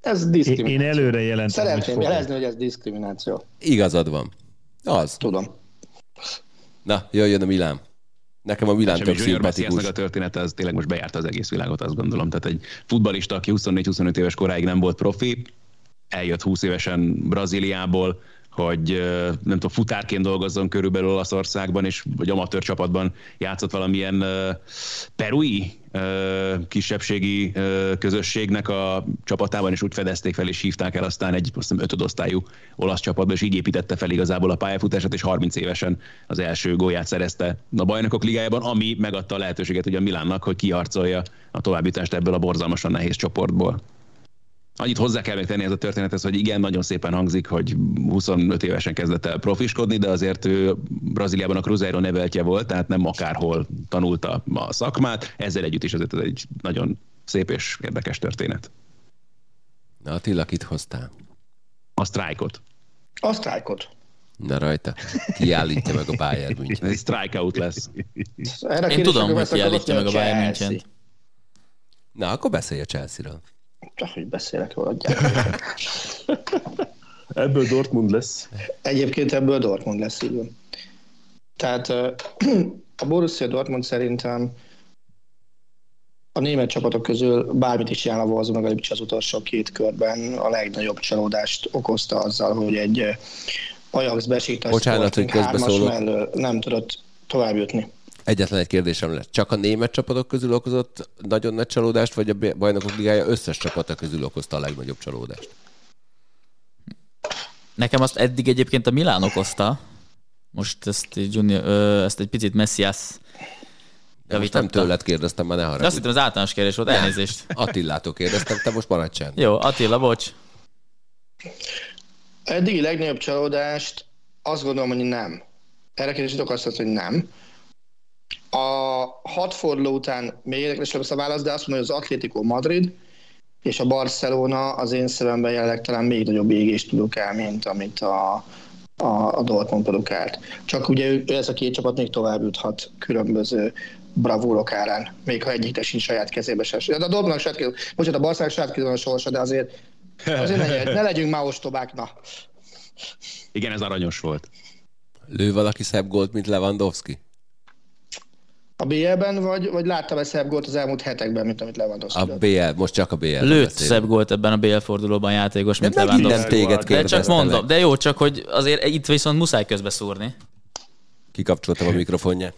Ez diszkrimináció. én előre jelentem, hogy Szeretném fogok. jelezni, hogy ez diszkrimináció. Igazad van. Az. Tudom. Na, jöjjön a Milán. Nekem a Milán Semmi tök Junior szimpatikus. A története az tényleg most bejárta az egész világot, azt gondolom. Tehát egy futbalista, aki 24-25 éves koráig nem volt profi, eljött 20 évesen Brazíliából, hogy nem tudom, futárként dolgozzon körülbelül Olaszországban, és vagy amatőr csapatban játszott valamilyen perui kisebbségi közösségnek a csapatában, és úgy fedezték fel, és hívták el aztán egy azt hiszem, ötödosztályú olasz csapatba, és így építette fel igazából a pályafutását, és 30 évesen az első gólját szerezte a bajnokok ligájában, ami megadta a lehetőséget ugye a Milánnak, hogy kiharcolja a továbbjutást ebből a borzalmasan nehéz csoportból. Annyit hozzá kell még tenni ez a történethez, hogy igen, nagyon szépen hangzik, hogy 25 évesen kezdett el profiskodni, de azért ő Brazíliában a Cruzeiro neveltje volt, tehát nem akárhol tanulta a szakmát, ezzel együtt is azért ez egy nagyon szép és érdekes történet. Na, Attila, kit hoztál? A sztrájkot. A sztrájkot. Na rajta. Kiállítja meg a Bayern München. Ez strikeout lesz. Erre Én tudom, hogy kiállítja meg a Bayern. München. Na, akkor beszélj a Chelsea-ről. Csak hogy beszélek róla. Ebből Dortmund lesz. Egyébként ebből Dortmund lesz, így. Tehát a Borussia Dortmund szerintem a német csapatok közül bármit is csinál a Wolfsburg, legalábbis az utolsó két körben a legnagyobb csalódást okozta azzal, hogy egy Ajax Besiktas Bocsánat, hogy mellől nem tudott tovább jutni. Egyetlen egy kérdésem lesz. Csak a német csapatok közül okozott nagyon nagy csalódást, vagy a bajnokok ligája összes csapata közül okozta a legnagyobb csalódást? Nekem azt eddig egyébként a Milán okozta. Most ezt, egy junior, ö, ezt egy picit Messias De most nem tőled kérdeztem, már ne De azt haragudj. hittem az általános kérdés volt, elnézést. Attillától kérdeztem, te most maradj csend. Jó, Attila, bocs. Eddigi legnagyobb csalódást azt gondolom, hogy nem. Erre kérdésítok azt, hogy nem. A hat forduló után még érdekesebb lesz a válasz, de azt mondom, hogy az Atlético Madrid és a Barcelona az én szememben jelenleg talán még nagyobb égést tudok el, mint amit a, a, a Dortmund produkált. Csak ugye ő, ez a két csapat még tovább juthat különböző bravúrok árán, még ha egyiknek sincs saját kezébe se. De a Dortmundnak saját kezébe, bocsánat, a Barcelona saját kezébe van a sorsa, de azért, azért ne, ne legyünk már ostobák, na. Igen, ez aranyos volt. Lő valaki szebb gólt, mint Lewandowski? A BL-ben, vagy, vagy láttam-e szebb gólt az elmúlt hetekben, mint amit Lewandowski A? BL, most csak a BL. Lőtt szebb gólt ebben a BL fordulóban játékos, mint nem minden Lewandowski. téged De csak mondom, de jó, csak hogy azért itt viszont muszáj közbe szúrni. Kikapcsoltam a mikrofonját.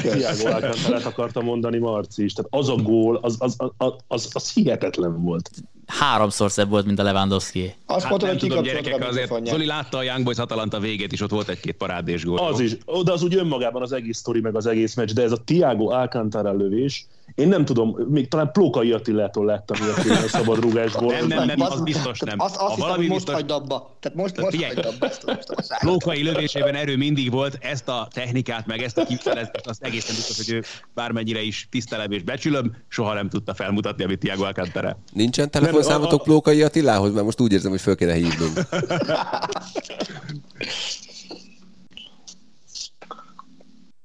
Tiago Alcantarát akarta mondani Marci is. Tehát az a gól, az, az, az, az, az hihetetlen volt. Háromszor szebb volt, mint a Lewandowski. Azt Hát mondta, nem hogy tudom, gyerekek, azért. Zoli látta a Young Boys Atalanta végét is, ott volt egy-két parádés gól. Az is, de az úgy önmagában az egész sztori, meg az egész meccs, de ez a Tiago Alcantara lövés, én nem tudom, még talán Plókai Attilától láttam ilyet, a szabad rúgásból. Nem, nem, nem, Az- biztos nem. Azt, azt hiszem, hogy most biztos- hagyd abba. Tehát most, most hagyd abba ezt a, ezt a szállát. Lókai lövésében erő mindig volt, ezt a technikát, meg ezt a kivitelezést, azt egészen biztos, hogy ő bármennyire is tisztelem és becsülöm, soha nem tudta felmutatni, amit Tiago Alcantara. Nincsen telefonszámotok Plókai Attilához, mert most úgy érzem, hogy föl kéne hívnunk.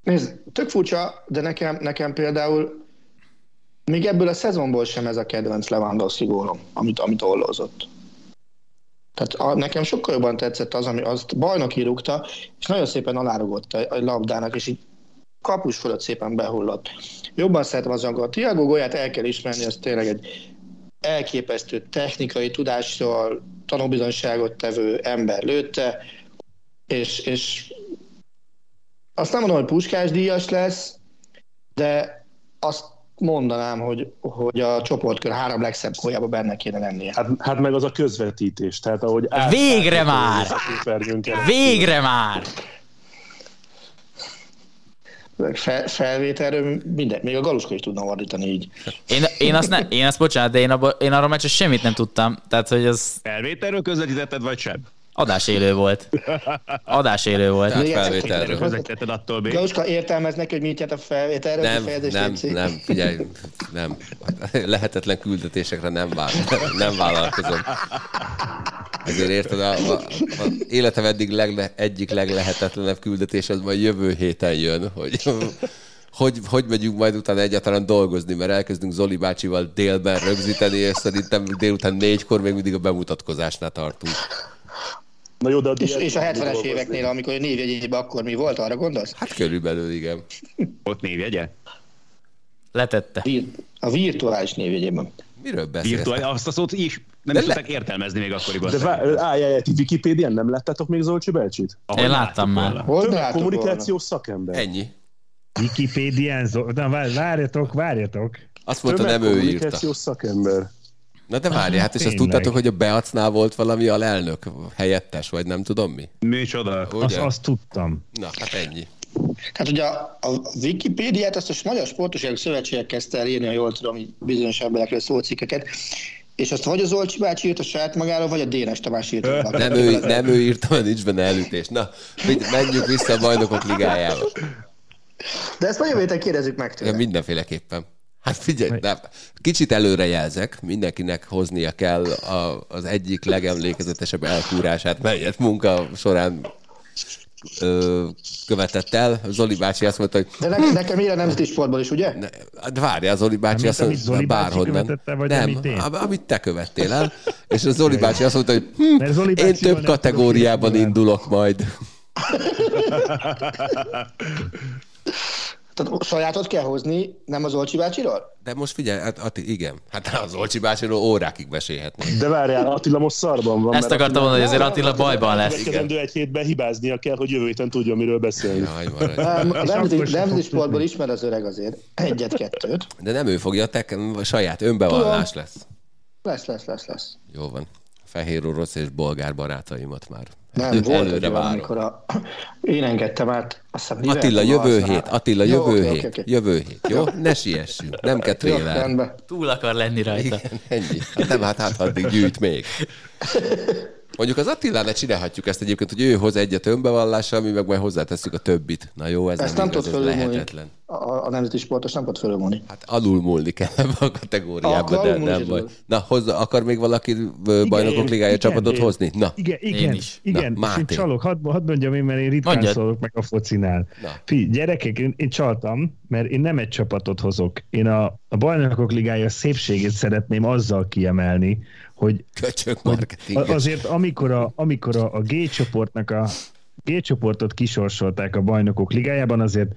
Nézd, tök furcsa, de nekem, nekem például még ebből a szezonból sem ez a kedvenc Lewandowski gólom, amit, amit ollózott. Tehát a, nekem sokkal jobban tetszett az, ami azt bajnoki rúgta, és nagyon szépen alárugott a, a labdának, és így kapus fölött szépen behullott. Jobban szeretem az angol. Tiago Golyát el kell ismerni, az tényleg egy elképesztő technikai tudásról tanúbizonyságot tevő ember lőtte, és, és azt nem mondom, hogy puskás díjas lesz, de azt mondanám, hogy, hogy a csoportkör három legszebb góljában benne kéne lennie. Hát, hát meg az a közvetítés, tehát ahogy át- Végre már! Végre már! Fel, felvételről minden, még a Galuska is tudna ordítani így. Én, én, azt ne, én azt bocsánat, de én, abba, én arról meccsen semmit nem tudtam. Tehát, hogy az Felvételről közvetítetted, vagy sem? Adásélő volt. Adásélő volt. Tehát felvételről. attól még. Galuska értelmez neki, hogy mit jelent a felvételről, Nem, nem, nem, figyelj, nem. Lehetetlen küldetésekre nem, vál, nem vállalkozom. Ezért érted, a, a, a életem eddig legle, egyik leglehetetlenebb küldetés az majd jövő héten jön, hogy hogy, hogy megyünk majd utána egyáltalán dolgozni, mert elkezdünk Zoli bácsival délben rögzíteni, és szerintem délután négykor még mindig a bemutatkozásnál tartunk. Na jó, de a És, és a 70-es dolgozni. éveknél, amikor a névjegyében akkor mi volt, arra gondolsz? Hát körülbelül igen. Ott névjegye? Letette. A virtuális névjegyében. Miről beszélsz? Virtuális, azt a szót is nem De is le- tudták értelmezni még akkoriban. De vá- állj, ti Wikipédián nem láttátok még Zolcsi Belcsit? Ahogy Én láttam már. Hol? Kommunikációs szakember. Ennyi. Wikipédián, Na, vár- várjatok, várjatok. Azt mondta, nem ő írta. Szakember. Na de várj, hát és azt tudtátok, hogy a Beacnál volt valami alelnök, helyettes, vagy nem tudom mi? Micsoda? Azt, Ugye? azt tudtam. Na, hát ennyi. Hát ugye a, a Wikipédiát azt a Magyar Sportosságok Szövetségek kezdte el írni, ha jól tudom, bizonyos emberekről szóló cikkeket, és azt vagy az Olcsi bácsi írt a saját magáról, vagy a Dénes Tamás írt. róla. Nem ő, nem ő írta, mert nincs benne elütés. Na, menjünk vissza a bajnokok ligájába. De ezt majd jövő héten kérdezzük meg Ja, tőle. mindenféleképpen. Hát figyelj, nem. kicsit előre jelzek, mindenkinek hoznia kell a, az egyik legemlékezetesebb elkúrását, melyet munka során ö, követett el. Zoli bácsi azt mondta, hogy... De nekem, nekem ilyen nemzeti sportból is, ugye? Ne, hát várjál, Zoli bácsi Nem, azt amit Zoli mondta, bácsi bárhonnan. vagy nem, amit én? am- amit te követtél el. És a Zoli bácsi azt mondta, hogy hm, Zoli én több kategóriában indulok majd. Tehát sajátot kell hozni, nem az Olcsi bácsiról? De most figyelj, hát Atti, igen. Hát az Olcsi bácsiról órákig mesélhetnék. De várjál, Attila most szarban van. Ezt akartam mondani, hogy azért Attila- bajban lesz. Következendő egy hétben hibáznia kell, hogy jövő héten tudjon miről beszélni. Jaj, nemzeti, sportból ismer az öreg azért. Egyet-kettőt. De nem ő fogja, te a saját önbevallás lesz. Lesz, lesz, lesz, lesz. Jó van. Fehér orosz és bolgár barátaimat már Nem, elő- volt előre várom. amikor a... én engedtem át, azt hiszem, Attila, jövő hét, Attila, Jó, jövő oké, hét, oké. jövő hét, jó? Ne siessünk, nem kell rendben. Túl akar lenni rajta. Igen, ennyi. Hát nem, hát, hát addig gyűjt még. Mondjuk az Attilánál csinálhatjuk ezt egyébként, hogy ő hoz egyet önbevallással, mi meg majd hozzátesszük a többit. Na jó, ez Ezt nem, nem igaz, tud lehetetlen. A, a nemzeti sportos nem tud fölülmúlni. Hát alulmúlni kell ebbe a kategóriába, Akkor de nem baj. Na, hozza, akar még valaki ö, bajnokok én- ligája igen, csapatot én- hozni? Na, Igen, igen, is. igen. Na, és én Máté. csalok, hadd, hadd mondjam én, mert én ritkán Mondjad. szólok meg a focinál. Na. Fi, gyerekek, én, én csaltam, mert én nem egy csapatot hozok. Én a, a bajnokok ligája szépségét szeretném azzal kiemelni, hogy köcsök hogy azért amikor a, amikor a, a G csoportnak a G csoportot kisorsolták a bajnokok ligájában, azért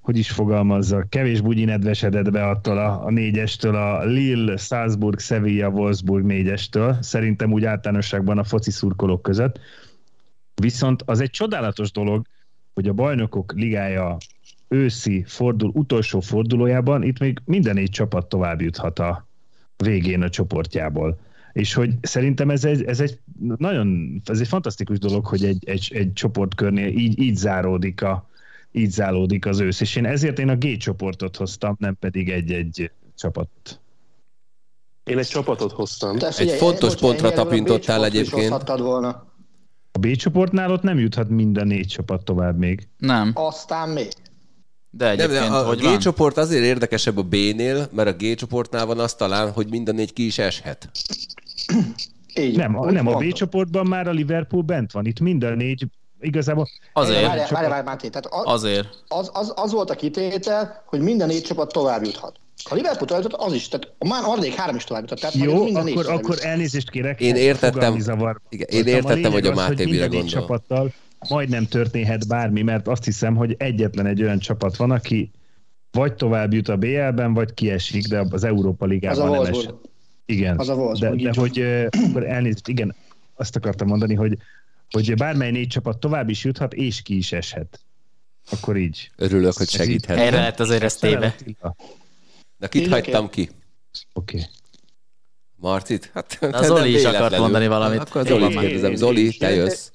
hogy is fogalmazza, kevés bugyi nedvesedett be attól a, a négyestől, a Lille, Salzburg, Sevilla, Wolfsburg négyestől, szerintem úgy általánosságban a foci szurkolók között. Viszont az egy csodálatos dolog, hogy a bajnokok ligája őszi fordul, utolsó fordulójában itt még minden négy csapat tovább juthat a végén a csoportjából. És hogy szerintem ez egy, ez egy nagyon, ez egy fantasztikus dolog, hogy egy, egy, egy csoportkörnél így, így záródik a, így zálódik az ősz, és én ezért én a G csoportot hoztam, nem pedig egy-egy csapat. Én egy csapatot hoztam. Te figyelj, fontos bocsánat, pontra tapintottál egyébként. volna. A B csoportnál ott nem juthat minden négy csapat tovább még. Nem, Aztán még. De Nem, egyébként, de a hogy G csoport azért érdekesebb a B-nél, mert a G csoportnál van az talán, hogy minden négy ki is eshet. Így, Nem, a, nem a B csoportban már a Liverpool bent van. Itt minden négy, igazából Azért, Várjál, várjál, várjál, Máté. Tehát az, azért. az, az, az, volt a kitétel, hogy minden négy csapat tovább juthat. Ha Liverpool tovább jutott, az is. Tehát a már harmadik három is tovább jutott. Tehát Jó, minden akkor, akkor elnézést kérek. Én értettem- igen, én értettem, lényeg hogy a Máté mire gondol. csapattal majdnem történhet bármi, mert azt hiszem, hogy egyetlen egy olyan csapat van, aki vagy tovább jut a BL-ben, vagy kiesik, de az Európa Az a Ligában nem esett. Igen, Az a Wolfsburg, de, de hogy akkor elnézést, igen, azt akartam mondani, hogy, hogy bármely négy csapat tovább is juthat, és ki is eshet. Akkor így. Örülök, hogy segíthet. Erre lett azért ez téve. Na, kit Így hagytam ki? Oké. Okay. Marcit? Hát, az Zoli is akart mondani valamit. Akkor Zoli kérdezem. Én- Zoli, én- te én- jössz.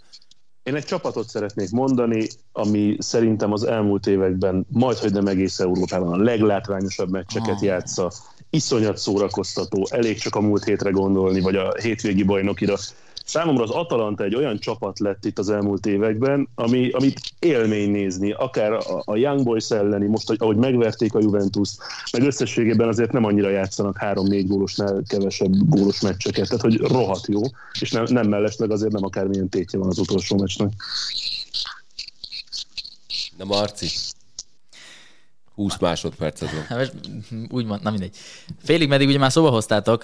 Én egy csapatot szeretnék mondani, ami szerintem az elmúlt években, majd hogy nem egész Európában a leglátványosabb meccseket Ah. játsza. Iszonyat szórakoztató, elég csak a múlt hétre gondolni, vagy a hétvégi bajnokira. Számomra az Atalanta egy olyan csapat lett itt az elmúlt években, ami, amit élmény nézni, akár a, a Young Boys elleni, most, hogy- ahogy megverték a Juventus, meg összességében azért nem annyira játszanak három-négy gólosnál kevesebb gólos meccseket, tehát hogy rohadt jó, és nem, nem mellesleg azért nem akármilyen tétje van az utolsó meccsnek. Na, Marci. 20 másodperced van. Hát úgy mond, na mindegy. Félig meddig ugye már szóba hoztátok.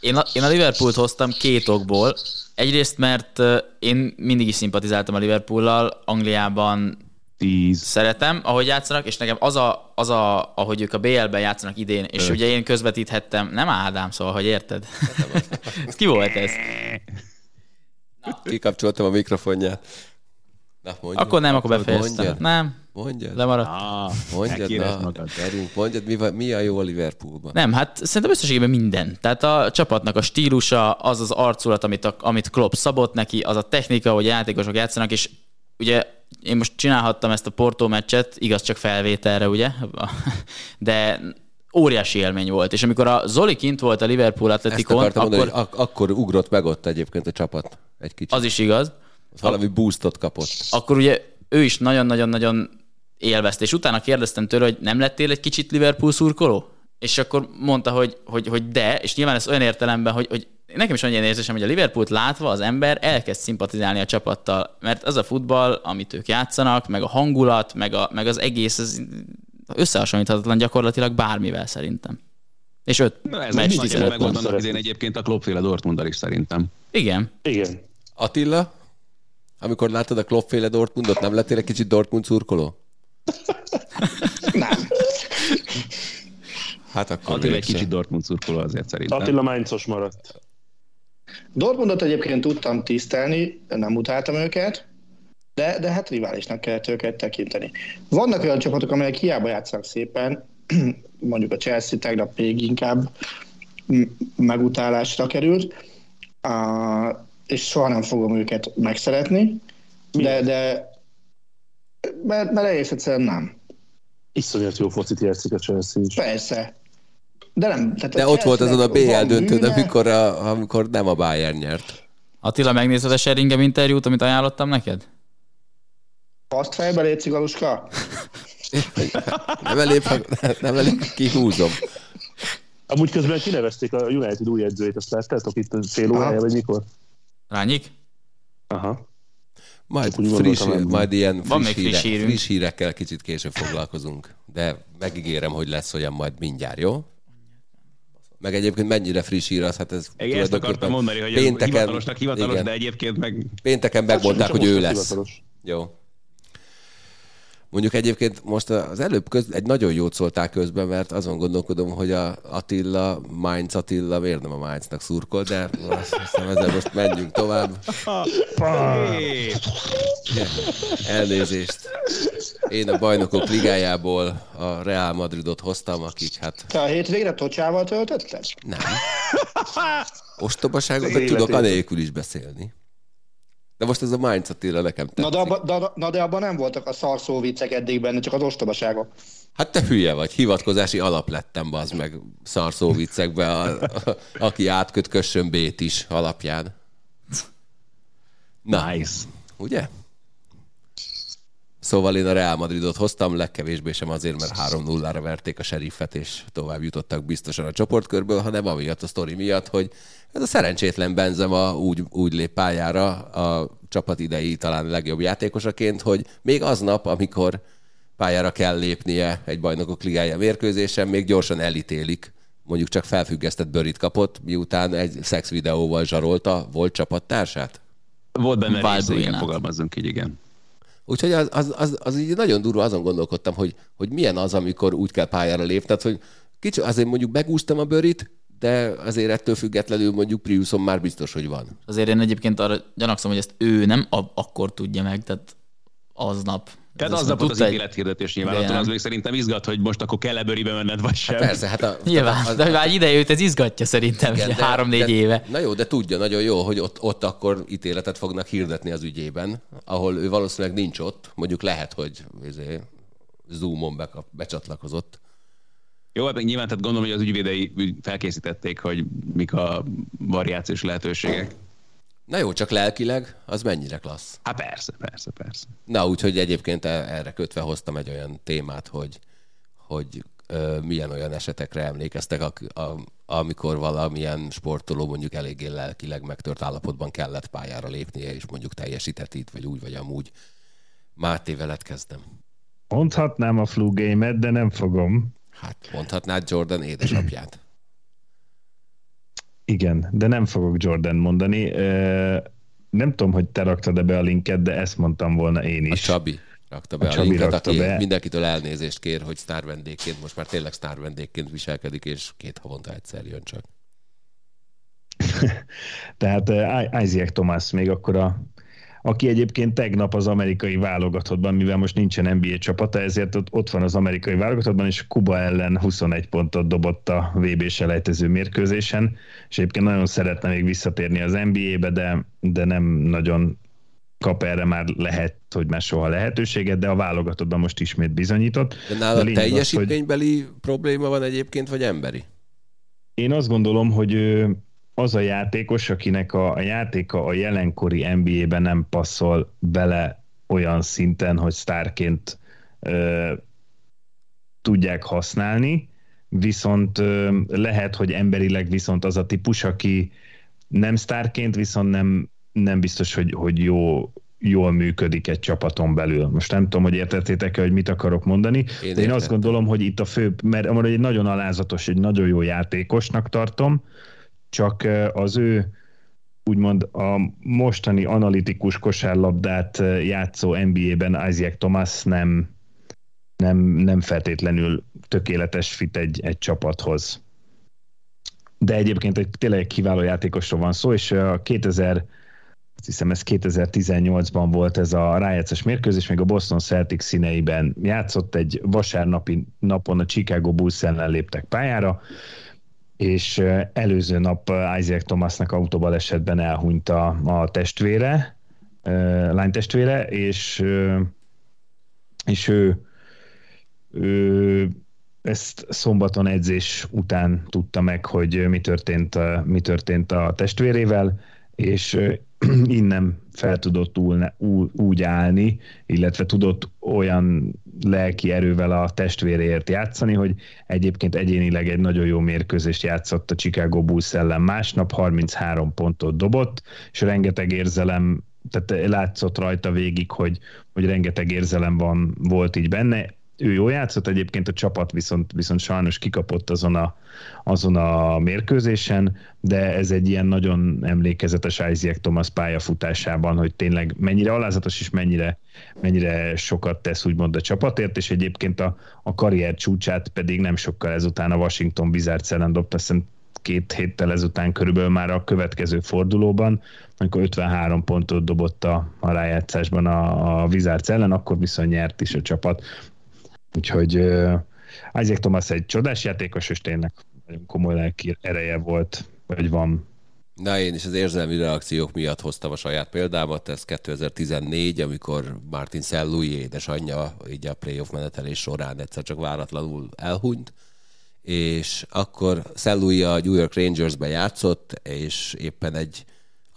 Én a, én a Liverpoolt hoztam két okból. Egyrészt, mert én mindig is szimpatizáltam a Liverpoollal, Angliában Tíz. szeretem, ahogy játszanak, és nekem az, a, az a, ahogy ők a BL-ben játszanak idén, és ugye én közvetíthettem, nem Ádám, szóval, hogy érted? ez ki volt ez? Kikapcsoltam a mikrofonját. Na, mondjad. Akkor nem, akkor befejeztem. Mondjad. Nem, Mondjad. lemaradt. Ah, Mondjad, na, magad. gyerünk, mondjad, mi, van- mi a jó a Liverpoolban? Nem, hát szerintem összességében minden. Tehát a csapatnak a stílusa, az az arculat, amit, a, amit Klopp szabott neki, az a technika, hogy a játékosok játszanak, és ugye én most csinálhattam ezt a Porto meccset, igaz csak felvételre, ugye? De óriási élmény volt. És amikor a Zoli kint volt a Liverpool Atletikon, akkor mondani, ak- akkor ugrott meg ott egyébként a csapat egy kicsit. az is igaz, Valami boostot kapott. akkor ugye ő is nagyon-nagyon-nagyon élvezte. És utána kérdeztem tőle, hogy nem lettél egy kicsit Liverpool szurkoló? És akkor mondta, hogy, hogy, hogy de, és nyilván ez olyan értelemben, hogy, hogy nekem is olyan érzésem, hogy a Liverpoolt látva az ember elkezd szimpatizálni a csapattal, mert az a futball, amit ők játszanak, meg a hangulat, meg, a, meg az egész, ez összehasonlíthatatlan gyakorlatilag bármivel szerintem. És öt Na, ez meccs nagyjából 15 meg volt pont. annak idén egyébként a Kloppféle Dortmunddal is szerintem. Igen. Igen. Attila, amikor láttad a Klopp-féle Dortmundot, nem lettél egy kicsit Dortmund szurkoló? Nem. Hát akkor Attila egy kicsit Dortmund szurkoló azért szerintem. Attila Mainzos maradt. Dortmundot egyébként tudtam tisztelni, nem utáltam őket, de, de hát riválisnak kellett őket tekinteni. Vannak olyan csapatok, amelyek hiába játszanak szépen, mondjuk a Chelsea tegnap még inkább megutálásra került, és soha nem fogom őket megszeretni, de, de mert, mert egész egyszerűen nem. Iszonyat jó focit játszik a Chelsea is. Persze. De nem. Tehát De ott volt azon a BL döntőn, amikor, a, amikor nem a Bayern nyert. Attila, megnézed a Sheringham interjút, amit ajánlottam neked? Azt fejbe légy, cigaluska? Nem elég, nem elég kihúzom. Amúgy közben kinevezték a United új edzőjét, azt láttátok itt fél órája, vagy mikor? Rányik? Aha. Majd, Úgy friss, majd ilyen Van friss, még friss híre, friss hírekkel kicsit később foglalkozunk. De megígérem, hogy lesz olyan majd mindjárt, jó? Meg egyébként mennyire friss hír az, hát ez Igen, ezt akartam mondani, hogy pénteken, hivatalosnak hivatalos, igen, de egyébként meg pénteken megmondták, Csak hogy ő lesz. hivatalos. Jó. Mondjuk egyébként most az előbb köz, egy nagyon jót szóltál közben, mert azon gondolkodom, hogy a Attila, Mainz Attila miért nem a Mainznak szurkol, de azt hiszem ezzel most menjünk tovább. Elnézést. Én a bajnokok ligájából a Real Madridot hoztam, akik hát Te a hétvégre tocsával töltötted? nem. Ostobaságot, tudok anélkül is beszélni. De most ez a Mainz Attila nekem tetszik. Na de, abba, de, na de abban nem voltak a szarszó viccek eddig benne, csak az ostobaságok. Hát te hülye vagy, hivatkozási alap lettem, bazd meg szarszó viccekbe, a, a, aki átköt kössön B-t is alapján. Na, nice. ugye? Szóval én a Real Madridot hoztam, legkevésbé sem azért, mert 3-0-ra verték a seriffet, és tovább jutottak biztosan a csoportkörből, hanem amiatt a sztori miatt, hogy ez a szerencsétlen Benzema úgy, úgy lép pályára a csapat idei talán legjobb játékosaként, hogy még aznap, amikor pályára kell lépnie egy bajnokok ligája mérkőzésen, még gyorsan elítélik, mondjuk csak felfüggesztett bőrit kapott, miután egy szex videóval zsarolta volt csapattársát. Volt benne része, igen, Valbuenát. fogalmazzunk így, igen. Úgyhogy az, az, az, az így nagyon durva, azon gondolkodtam, hogy, hogy milyen az, amikor úgy kell pályára lépni. Tehát, hogy kicsit azért mondjuk megúsztam a bőrit, de azért ettől függetlenül mondjuk Priuson már biztos, hogy van. Azért én egyébként arra gyanakszom, hogy ezt ő nem a- akkor tudja meg, tehát aznap. Tehát az azt napot az tudta egy- ítélethirdetés Igen. nyilván, az még szerintem izgat, hogy most akkor kell-e bőribe menned, vagy sem. Persze, hát a, Nyilván, az- de már egy ideje őt ez izgatja szerintem, igen, de- három-négy de- éve. Na jó, de tudja nagyon jó, hogy ott, ott akkor ítéletet fognak hirdetni az ügyében, ahol ő valószínűleg nincs ott. Mondjuk lehet, hogy izé, Zoomon bekap, becsatlakozott. Jó, hát nyilván tehát gondolom, hogy az ügyvédei úgy felkészítették, hogy mik a variációs lehetőségek. Na jó, csak lelkileg, az mennyire klassz. Hát persze, persze, persze. Na, úgyhogy egyébként e- erre kötve hoztam egy olyan témát, hogy, hogy ö, milyen olyan esetekre emlékeztek, ak- a, amikor valamilyen sportoló mondjuk eléggé lelkileg megtört állapotban kellett pályára lépnie, és mondjuk teljesített itt, vagy úgy, vagy amúgy. Máté, veled kezdem. Mondhatnám a flu game de nem fogom. Hát mondhatnád Jordan édesapját. Igen, de nem fogok Jordan mondani. Nem tudom, hogy te raktad-e be a linket, de ezt mondtam volna én A is. Csabi rakta be A a, Csabi linket, rakta aki be. mindenkitől elnézést kér, hogy sztár vendégként, most már tényleg sztár vendégként viselkedik, és két havonta egyszer jön csak. Tehát Isaac Thomas még akkor a aki egyébként tegnap az amerikai válogatottban, mivel most nincsen NBA csapata, ezért ott, ott van az amerikai válogatottban, és Kuba ellen 21 pontot dobott a VB selejtező mérkőzésen, és egyébként nagyon szeretne még visszatérni az NBA-be, de, de nem nagyon kap erre már lehet, hogy már soha lehetőséget, de a válogatottban most ismét bizonyított. De De nála lényeg az, hogy- teljesítménybeli probléma van egyébként, vagy emberi? Én azt gondolom, hogy ő az a játékos, akinek a, a játéka a jelenkori NBA-ben nem passzol bele olyan szinten, hogy sztárként ö, tudják használni, viszont ö, lehet, hogy emberileg viszont az a típus, aki nem sztárként, viszont nem, nem biztos, hogy, hogy jó, jól működik egy csapaton belül. Most nem tudom, hogy értettétek-e, hogy mit akarok mondani, én de én azt gondolom, hogy itt a fő, mert egy nagyon alázatos, egy nagyon jó játékosnak tartom, csak az ő úgymond a mostani analitikus kosárlabdát játszó NBA-ben Isaac Thomas nem, nem, nem feltétlenül tökéletes fit egy, egy csapathoz. De egyébként egy tényleg kiváló játékosról van szó, és a 2000 azt hiszem ez 2018-ban volt ez a rájátszás mérkőzés, még a Boston Celtics színeiben játszott, egy vasárnapi napon a Chicago Bulls ellen léptek pályára, és előző nap Isaac Thomasnak autóbalesetben elhunyt a, a testvére, lánytestvére, és, és ő, ő ezt szombaton edzés után tudta meg, hogy mi történt, mi történt a testvérével, és innen fel tudott úgy állni, illetve tudott olyan lelki erővel a testvéréért játszani, hogy egyébként egyénileg egy nagyon jó mérkőzést játszott a Chicago Bulls ellen. Másnap, 33 pontot dobott, és rengeteg érzelem, tehát látszott rajta végig, hogy, hogy rengeteg érzelem van, volt így benne, ő jól játszott, egyébként a csapat viszont, viszont sajnos kikapott azon a, azon a mérkőzésen, de ez egy ilyen nagyon emlékezetes Isaac Thomas pályafutásában, hogy tényleg mennyire alázatos és mennyire, mennyire sokat tesz úgymond a csapatért, és egyébként a, a karrier csúcsát pedig nem sokkal ezután a Washington Wizards ellen dobta, aztán két héttel ezután körülbelül már a következő fordulóban, amikor 53 pontot dobott a, a rájátszásban a, a Wizards ellen, akkor viszont nyert is a csapat. Úgyhogy uh, Isaac Thomas egy csodás játékos, és tényleg nagyon komoly lelki ereje volt, vagy van. Na én is az érzelmi reakciók miatt hoztam a saját példámat, ez 2014, amikor Martin Szellúi édesanyja így a playoff menetelés során egyszer csak váratlanul elhunyt, és akkor Szellúi a New York Rangersbe játszott, és éppen egy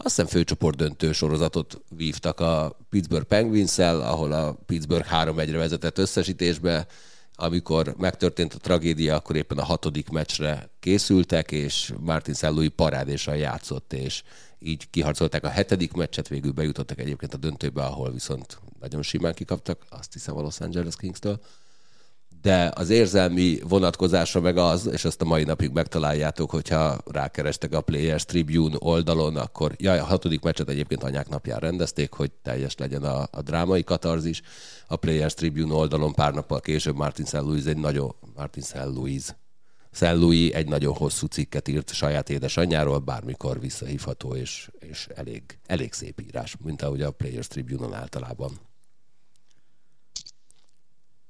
azt hiszem főcsoport döntő sorozatot vívtak a Pittsburgh penguins ahol a Pittsburgh 3-1-re vezetett összesítésbe, amikor megtörtént a tragédia, akkor éppen a hatodik meccsre készültek, és Martin Szellói parádéssal játszott, és így kiharcolták a hetedik meccset, végül bejutottak egyébként a döntőbe, ahol viszont nagyon simán kikaptak, azt hiszem a Los Angeles Kings-től de az érzelmi vonatkozása meg az, és ezt a mai napig megtaláljátok, hogyha rákerestek a Players Tribune oldalon, akkor jaj, a hatodik meccset egyébként anyák napján rendezték, hogy teljes legyen a, a drámai katarzis. A Players Tribune oldalon pár nappal később Martin St. Louis egy nagyon, Martin St. Louis St. Louis egy nagyon hosszú cikket írt saját édesanyjáról, bármikor visszahívható, és, és elég, elég szép írás, mint ahogy a Players Tribune-on általában.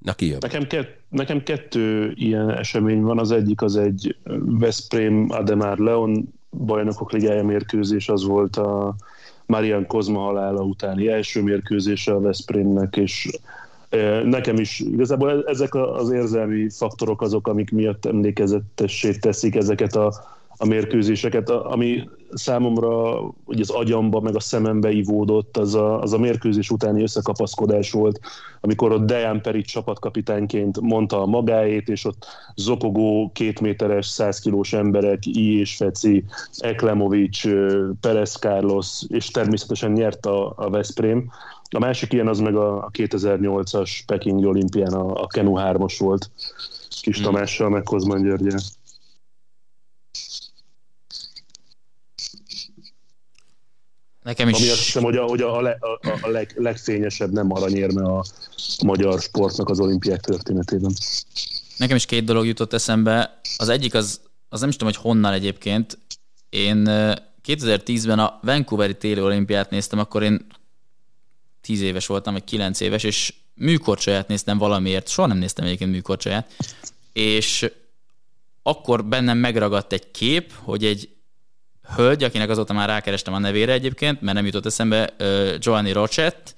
Na ki jön? Nekem, kett, nekem kettő ilyen esemény van. Az egyik az egy Veszprém Ademar Leon bajnokok ligája mérkőzés, az volt a Marian Kozma halála utáni első mérkőzése a Veszprémnek, és e, nekem is igazából ezek az érzelmi faktorok azok, amik miatt emlékezetessé teszik ezeket a a mérkőzéseket, ami számomra hogy az agyamba, meg a szemembe ivódott, az a, az a mérkőzés utáni összekapaszkodás volt, amikor ott Dejan Peric csapatkapitányként mondta a magáét, és ott zokogó kétméteres, száz kilós emberek, I és Feci, Eklemovics, Perez Carlos, és természetesen nyert a, a Veszprém. A másik ilyen az meg a 2008-as Peking olimpián a, a Kenu 3-as volt, Kis hmm. Tamással, meg Kozman Györgyel. Nekem is... Ami azt hiszem, hogy a, hogy a, a, a leg, legfényesebb nem aranyérme a, a magyar sportnak az olimpiák történetében. Nekem is két dolog jutott eszembe. Az egyik az, az nem is tudom, hogy honnan egyébként. Én 2010-ben a Vancouveri téli olimpiát néztem, akkor én 10 éves voltam, vagy 9 éves, és műkorcsolyát néztem valamiért. Soha nem néztem egyébként műkorcsolyát. És akkor bennem megragadt egy kép, hogy egy hölgy, akinek azóta már rákerestem a nevére egyébként, mert nem jutott eszembe, Giovanni Rocset,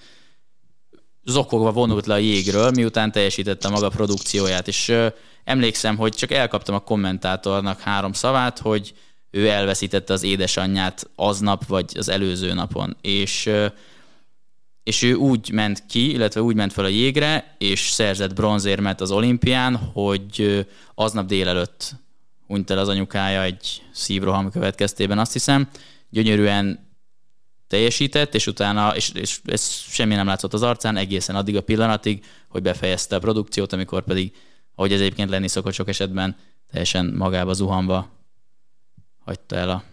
zokogva vonult le a jégről, miután teljesítette maga produkcióját, és emlékszem, hogy csak elkaptam a kommentátornak három szavát, hogy ő elveszítette az édesanyját aznap, vagy az előző napon, és és ő úgy ment ki, illetve úgy ment fel a jégre, és szerzett bronzérmet az olimpián, hogy aznap délelőtt hunyt el az anyukája egy szívroham következtében, azt hiszem. Gyönyörűen teljesített, és utána, és, és ez semmi nem látszott az arcán egészen addig a pillanatig, hogy befejezte a produkciót, amikor pedig, ahogy ez egyébként lenni szokott sok esetben, teljesen magába zuhanva hagyta el a,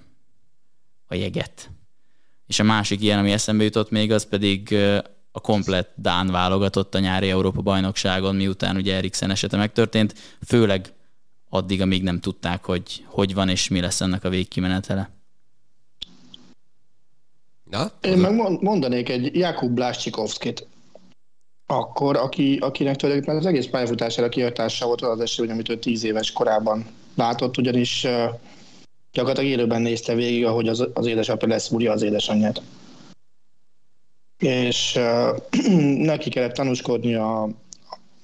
a jeget. És a másik ilyen, ami eszembe jutott még, az pedig a komplet Dán válogatott a nyári Európa bajnokságon, miután ugye Eriksen esete megtörtént, főleg addig, amíg nem tudták, hogy hogy van és mi lesz ennek a végkimenetele. Na? Én meg mondanék egy Jakub Blászcsikovszkit, akkor, aki, akinek tulajdonképpen az egész pályafutására kihatása volt az esély, amit ő tíz éves korában látott, ugyanis gyakorlatilag élőben nézte végig, ahogy az, az édesapja leszúrja az édesanyját. És uh, neki kellett tanúskodni a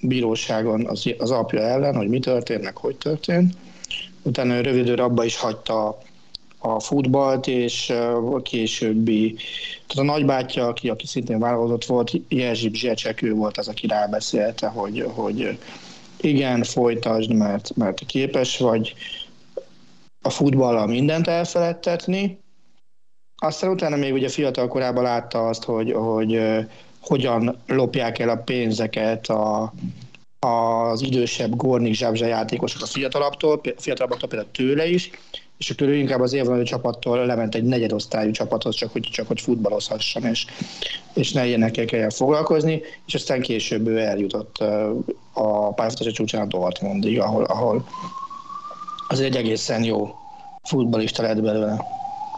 bíróságon az, az apja ellen, hogy mi történt, meg hogy történt. Utána ő rövid abba is hagyta a futballt, és uh, későbbi, tehát a nagybátyja, aki, aki szintén válogatott volt, Jerzsib Zsecsek, ő volt az, aki rábeszélte, hogy, hogy igen, folytasd, mert, mert képes vagy, a futballal mindent elfeledtetni. Aztán utána még ugye fiatal korában látta azt, hogy, hogy hogyan lopják el a pénzeket a, az idősebb Gornik Zsábzsa játékosok a fiatalabbtól, fiatalabbaktól például tőle is, és akkor ő inkább az évvonalú csapattól lement egy negyedosztályú csapathoz, csak hogy, csak hogy futballozhasson, és, és ne ilyenekkel kelljen foglalkozni, és aztán később ő eljutott a pályafutása csúcsán a Dortmundig, ahol, ahol az egy egészen jó futballista lett belőle.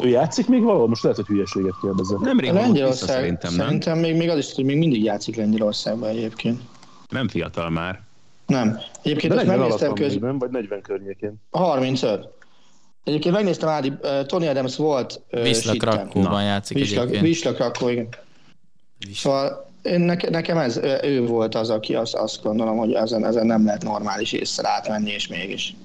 Ő játszik még valahol? Most lehet, hogy hülyeséget kérdezem. Nem rég Lengyelország, szerintem, nem? Szerintem még, még az is, hogy még mindig játszik Lengyelországban egyébként. Nem fiatal már. Nem. Egyébként De 40 alatt köz... nem? Vagy 40 környékén? 35. Egyébként megnéztem, Ádi, uh, Tony Adams volt uh, Wisla Krakóban játszik Wisla, egyébként. Wisla Krakó, igen. Szóval én neke, nekem ez, ő volt az, aki azt, azt gondolom, hogy ezen, ezen nem lehet normális észre átmenni, és mégis.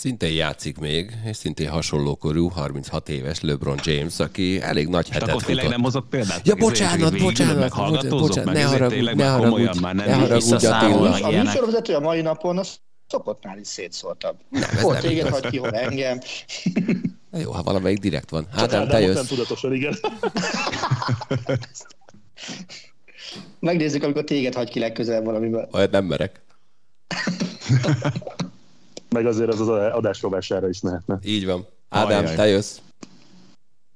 Szintén játszik még, és szintén hasonló korú, 36 éves LeBron James, aki elég nagy hetet akkor tényleg nem hozott példát? Ja, bocsánat, bocsánat, bocsánat, ne haragudj, ne haragudj, ne haragudj, Attila. A műsorvezető a mai napon az szokottnál is szétszóltabb. Nem, hol téged hagy ki, hol engem. Na jó, ha valamelyik direkt van. Hát nem, te jössz. Nem tudatosan, igen. Megnézzük, amikor téged hagy ki legközelebb valamiben. Olyat nem merek. meg azért az az adás rovására is mehetne. Így van. Ádám, Ajaj. te jössz.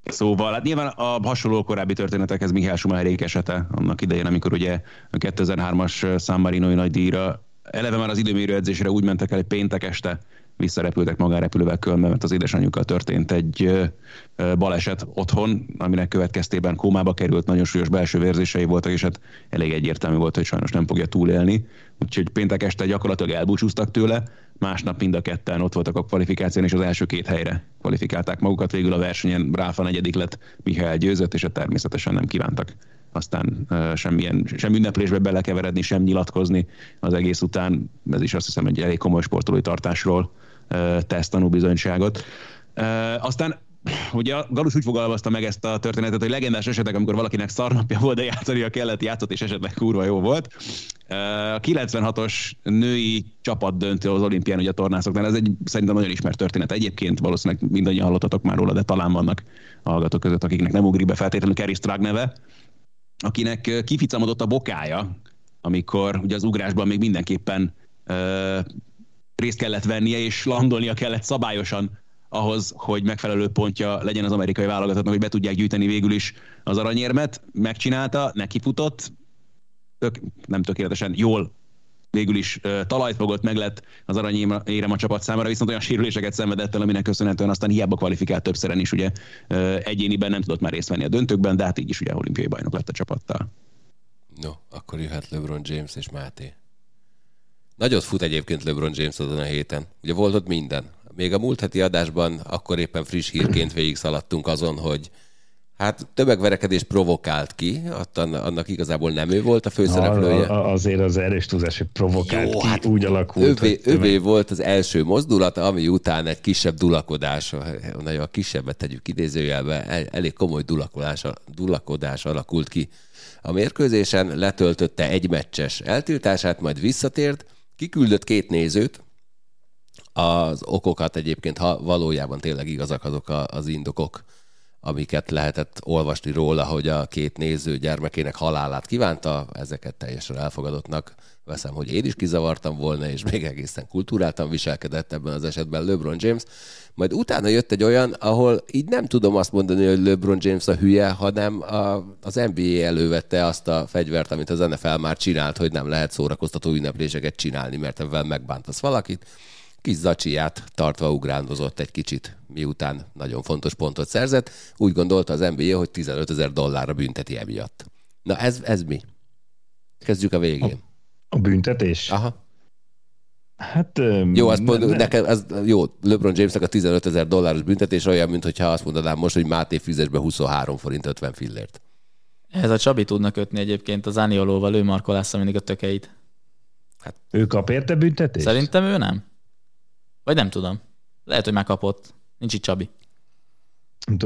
Szóval, hát nyilván a hasonló korábbi történetekhez Mihály Schumacherék esete annak idején, amikor ugye a 2003-as San Marinoi nagy díjra eleve már az időmérő edzésre úgy mentek el, hogy péntek este visszarepültek magánrepülővel Kölnbe, mert az édesanyjukkal történt egy baleset otthon, aminek következtében kómába került, nagyon súlyos belső vérzései voltak, és hát elég egyértelmű volt, hogy sajnos nem fogja túlélni. Úgyhogy péntek este gyakorlatilag elbúcsúztak tőle, másnap mind a ketten ott voltak a kvalifikáción, és az első két helyre kvalifikálták magukat. Végül a versenyen Ráfa negyedik lett, Mihály győzött, és a természetesen nem kívántak aztán semmilyen, sem ünneplésbe belekeveredni, sem nyilatkozni az egész után. Ez is azt hiszem egy elég komoly sportolói tartásról tesz tanúbizonyságot. Aztán ugye a Galus úgy fogalmazta meg ezt a történetet, hogy legendás esetek, amikor valakinek szarnapja volt, de játszania kellett, játszott, és esetleg kurva jó volt. A 96-os női csapat döntő az olimpián, ugye a tornászoknál, ez egy szerintem nagyon ismert történet. Egyébként valószínűleg mindannyian hallottatok már róla, de talán vannak hallgatók között, akiknek nem ugrik be feltétlenül Kerry Strag neve, akinek kificamodott a bokája, amikor ugye az ugrásban még mindenképpen részt kellett vennie, és landolnia kellett szabályosan ahhoz, hogy megfelelő pontja legyen az amerikai válogatottnak, hogy be tudják gyűjteni végül is az aranyérmet. Megcsinálta, nekifutott, tök, nem tökéletesen jól végül is uh, talajt fogott, meg lett az aranyérem a csapat számára, viszont olyan sérüléseket szenvedett el, aminek köszönhetően aztán hiába kvalifikált többszeren is, ugye egyéniben nem tudott már részt venni a döntőkben, de hát így is ugye olimpiai bajnok lett a csapattal. No, akkor jöhet LeBron James és Máté. Nagyot fut egyébként LeBron James azon a héten. Ugye volt ott minden. Még a múlt heti adásban akkor éppen friss hírként végig szaladtunk azon, hogy Hát tömegverekedés provokált ki, Attan, annak igazából nem ő volt a főszereplője. a, azért az erős túlzás, hogy provokált Jó, ki, hát úgy alakult. Övé, tömeg- övé volt az első mozdulat, ami után egy kisebb dulakodás, nagyon a kisebbet tegyük idézőjelbe, el- elég komoly dulakodás, dulakodás alakult ki a mérkőzésen, letöltötte egy meccses eltiltását, majd visszatért, kiküldött két nézőt, az okokat egyébként, ha valójában tényleg igazak azok a, az indokok, amiket lehetett olvasni róla, hogy a két néző gyermekének halálát kívánta, ezeket teljesen elfogadottnak veszem, hogy én is kizavartam volna, és még egészen kultúráltan viselkedett ebben az esetben LeBron James. Majd utána jött egy olyan, ahol így nem tudom azt mondani, hogy LeBron James a hülye, hanem a, az NBA elővette azt a fegyvert, amit az NFL már csinált, hogy nem lehet szórakoztató ünnepléseket csinálni, mert ebben megbántasz valakit kis zacsiját tartva ugrándozott egy kicsit, miután nagyon fontos pontot szerzett. Úgy gondolta az NBA, hogy 15 ezer dollárra bünteti emiatt. Na ez, ez mi? Kezdjük a végén. A büntetés? Aha. Hát... Jó, azt ne- ne- neked, az, jó, LeBron Jamesnek a 15 ezer dolláros büntetés olyan, mintha azt mondanám most, hogy Máté fizes be 23 forint 50 fillért. Ez a Csabi tudna kötni egyébként az Ániolóval, ő markolásza mindig a tökeit. Ő kap érte büntetést? Szerintem ő nem. Vagy nem tudom. Lehet, hogy megkapott. Nincs itt Csabi.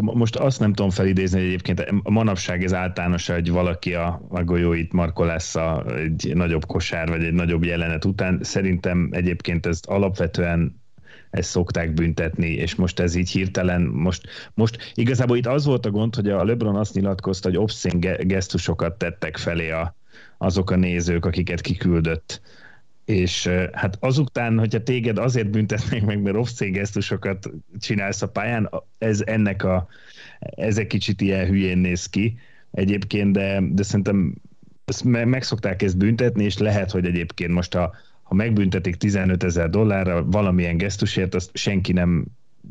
Most azt nem tudom felidézni, hogy egyébként a manapság ez általános, hogy valaki a, a golyóit markolásza egy nagyobb kosár, vagy egy nagyobb jelenet után. Szerintem egyébként ezt alapvetően ezt szokták büntetni, és most ez így hirtelen, most, most igazából itt az volt a gond, hogy a LeBron azt nyilatkozta, hogy obszén ge- gesztusokat tettek felé a, azok a nézők, akiket kiküldött. És hát azután, hogyha téged azért büntetnék meg, mert obszén gesztusokat csinálsz a pályán, ez ennek a, ez egy kicsit ilyen hülyén néz ki egyébként, de, de szerintem ezt me- meg szokták ezt büntetni, és lehet, hogy egyébként most a, ha megbüntetik 15 ezer dollárra valamilyen gesztusért, azt senki nem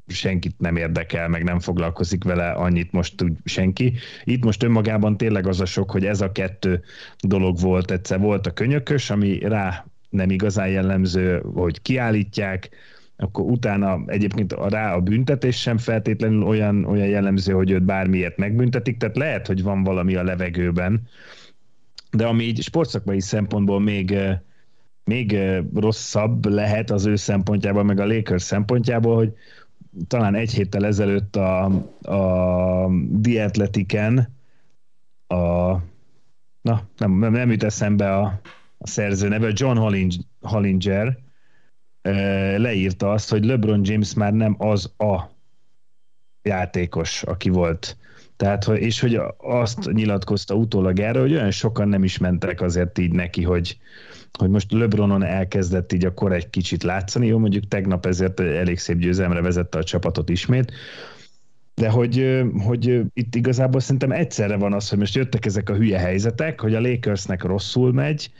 senkit nem érdekel, meg nem foglalkozik vele annyit most úgy senki. Itt most önmagában tényleg az a sok, hogy ez a kettő dolog volt. Egyszer volt a könyökös, ami rá nem igazán jellemző, hogy kiállítják, akkor utána egyébként rá a büntetés sem feltétlenül olyan, olyan jellemző, hogy őt bármiért megbüntetik, tehát lehet, hogy van valami a levegőben, de ami így sportszakmai szempontból még, eh, még eh, rosszabb lehet az ő szempontjából, meg a Lakers szempontjából, hogy talán egy héttel ezelőtt a, a The Athletiken a na, nem, nem, nem jut eszembe a, a szerző neve, John Holling- Hollinger leírta azt, hogy LeBron James már nem az a játékos, aki volt. Tehát, és hogy azt nyilatkozta utólag erre, hogy olyan sokan nem is mentek azért így neki, hogy, hogy most LeBronon elkezdett így akkor egy kicsit látszani, jó, mondjuk tegnap ezért elég szép győzelemre vezette a csapatot ismét, de hogy, hogy itt igazából szerintem egyszerre van az, hogy most jöttek ezek a hülye helyzetek, hogy a Lakersnek rosszul megy,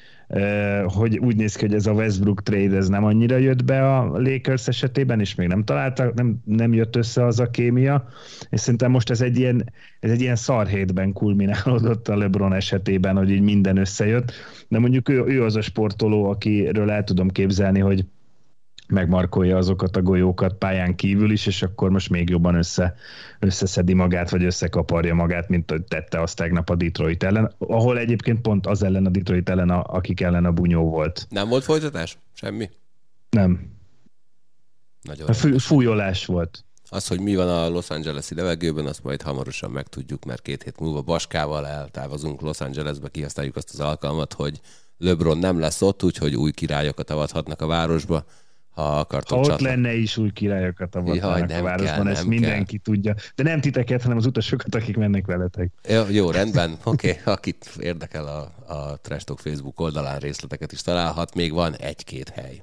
hogy úgy néz ki, hogy ez a Westbrook trade ez nem annyira jött be a Lakers esetében, és még nem találtak, nem, nem jött össze az a kémia, és szerintem most ez egy ilyen, ez egy ilyen szarhétben kulminálódott a LeBron esetében, hogy így minden összejött, de mondjuk ő, ő az a sportoló, akiről el tudom képzelni, hogy megmarkolja azokat a golyókat pályán kívül is, és akkor most még jobban össze, összeszedi magát, vagy összekaparja magát, mint hogy tette azt tegnap a Detroit ellen, ahol egyébként pont az ellen a Detroit ellen, a, akik ellen a bunyó volt. Nem volt folytatás? Semmi? Nem. Nagyon A fú, fújolás volt. Az, hogy mi van a Los Angeles-i levegőben, azt majd hamarosan megtudjuk, mert két hét múlva Baskával eltávozunk Los Angelesbe, kihasználjuk azt az alkalmat, hogy LeBron nem lesz ott, úgyhogy új királyokat avathatnak a városba, ha akartok Ha ott csatla- lenne is új királyokat a Jaj, a nem városban, kell, ezt nem mindenki tudja. De nem titeket, hanem az utasokat, akik mennek veletek. Jó, jó rendben, oké, okay. akit érdekel a, a Trash Talk Facebook oldalán részleteket is találhat, még van egy-két hely.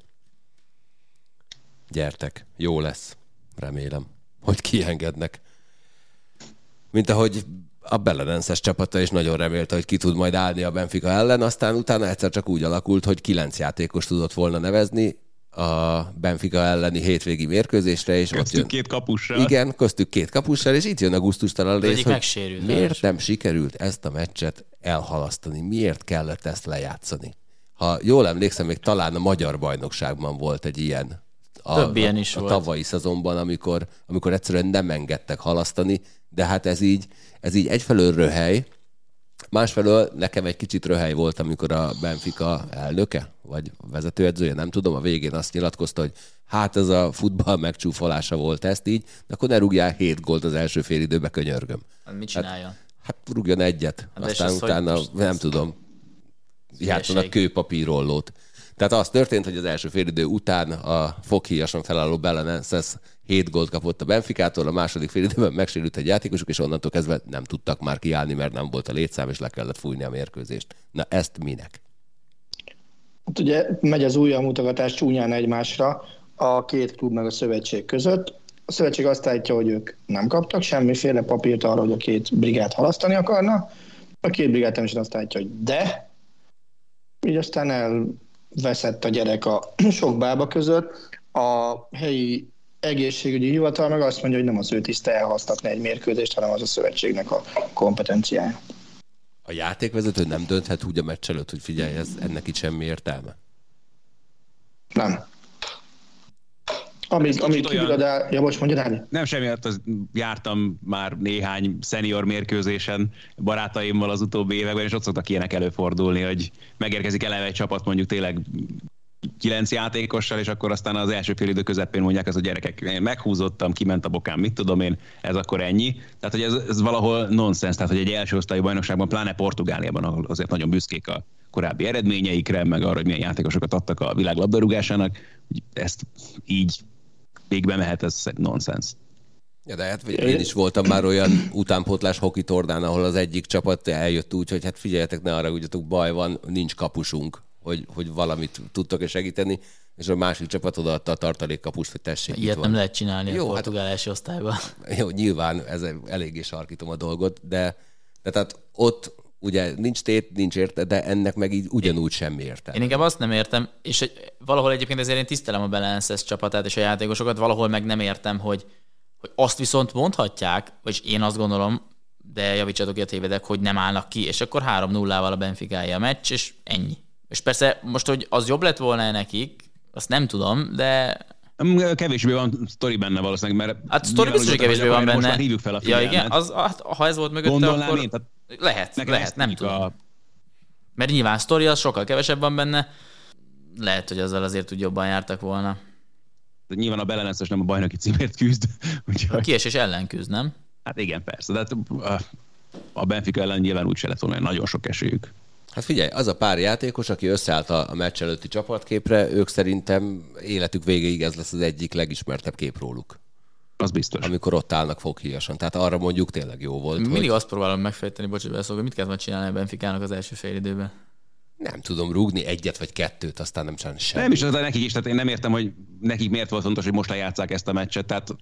Gyertek, jó lesz, remélem, hogy kiengednek. Mint ahogy a Belenenses csapata is nagyon remélte, hogy ki tud majd állni a Benfica ellen, aztán utána egyszer csak úgy alakult, hogy kilenc játékos tudott volna nevezni a Benfica elleni hétvégi mérkőzésre, és ott Köztük jön. két kapussal. Igen, köztük két kapussal, és itt jön a gusztustalan rész, hogy megsérült, miért nem sikerült ezt a meccset elhalasztani, miért kellett ezt lejátszani. Ha jól emlékszem, még talán a magyar bajnokságban volt egy ilyen a, Több ilyen is a, a volt. tavalyi szezonban, amikor, amikor egyszerűen nem engedtek halasztani, De hát ez így, ez így egyfelől röhely, másfelől nekem egy kicsit röhely volt, amikor a Benfica elnöke, vagy vezetőedzője, nem tudom, a végén azt nyilatkozta, hogy hát ez a futball megcsúfolása volt ezt így, de akkor ne rúgjál 7 gólt az első fél időbe, könyörgöm. Hát mit csináljon? Hát, hát rúgjon egyet, Hát aztán az, utána nem ez- tudom, játszanak kőpapírollót. Tehát az történt, hogy az első félidő után a foghíjason felálló Belenenses 7 gólt kapott a Benficától, a második félidőben megsérült egy játékosuk, és onnantól kezdve nem tudtak már kiállni, mert nem volt a létszám, és le kellett fújni a mérkőzést. Na ezt minek? Hát ugye megy az újra mutogatás csúnyán egymásra a két klub meg a szövetség között. A szövetség azt állítja, hogy ők nem kaptak semmiféle papírt arra, hogy a két brigát halasztani akarna. A két brigát természetesen azt állítja, hogy de. Így aztán elveszett a gyerek a sok bába között. A helyi egészségügyi hivatal meg azt mondja, hogy nem az ő tiszte elhasztatni egy mérkőzést, hanem az a szövetségnek a kompetenciája. A játékvezető nem dönthet úgy a meccs előtt, hogy figyelj, ez, ennek itt semmi értelme. Nem. Amíg, amíg olyan- kivirad el... Ja, bocs, mondja Dáni. Nem semmi, hát az, jártam már néhány senior mérkőzésen barátaimmal az utóbbi években, és ott szoktak ilyenek előfordulni, hogy megérkezik eleve egy csapat mondjuk tényleg kilenc játékossal, és akkor aztán az első fél idő közepén mondják az a gyerekek, én meghúzottam, kiment a bokám, mit tudom én, ez akkor ennyi. Tehát, hogy ez, ez valahol nonsens, tehát, hogy egy első osztályú bajnokságban, pláne Portugáliában, ahol azért nagyon büszkék a korábbi eredményeikre, meg arra, hogy milyen játékosokat adtak a világ labdarúgásának, hogy ezt így végbe mehet, ez nonsens. Ja, de hát én is voltam már olyan utánpótlás hoki tornán, ahol az egyik csapat eljött úgy, hogy hát figyeljetek, ne arra ugyatok, baj van, nincs kapusunk, hogy, hogy valamit tudtok-e segíteni, és a másik csapat odaadta a tartalékkapust, hogy tessék, itt Ilyet nem lehet csinálni Jó, a hát- portugál első osztályban. Jó, nyilván ez eléggé sarkítom a dolgot, de, de tehát ott ugye nincs tét, nincs érte, de ennek meg így ugyanúgy semmi értelme. Én inkább azt nem értem, és egy, valahol egyébként ezért én tisztelem a Belenenses csapatát és a játékosokat, valahol meg nem értem, hogy, hogy azt viszont mondhatják, vagyis én azt gondolom, de javítsatok ki a tévedek, hogy nem állnak ki, és akkor 3-0-val a Benficája a meccs, és ennyi. És persze most, hogy az jobb lett volna nekik, azt nem tudom, de Mm, Kevésbé van sztori benne valószínűleg, mert... hát sztori biztos, hogy kevésbé van Most benne. már hívjuk fel a ja, figyelmet. igen, az, hát, ha ez volt mögötte, Gondolnám akkor én, tehát lehet, lehet, nem tudom. A, Mert nyilván sztori az sokkal kevesebb van benne, lehet, hogy azzal azért úgy jobban jártak volna. de nyilván a Belenenses nem a bajnoki címért küzd, A úgyhogy, kiesés ellen küzd, nem? hát igen, persze, de hát a, a Benfica ellen nyilván úgy se lett volna nagyon sok esélyük. Hát figyelj, az a pár játékos, aki összeállt a, a meccs előtti csapatképre, ők szerintem életük végéig ez lesz az egyik legismertebb kép róluk, Az biztos. amikor ott állnak foghíjasan. Tehát arra mondjuk tényleg jó volt, Mindig hogy azt próbálom megfejteni, bocs, hogy beleszólok, hogy mit kellett csinálni a Benficának az első fél időben. Nem tudom rúgni egyet vagy kettőt, aztán nem csinálni semmit. Nem is, az nekik is, tehát én nem értem, hogy nekik miért volt fontos, hogy most lejátszák ezt a meccset. Tehát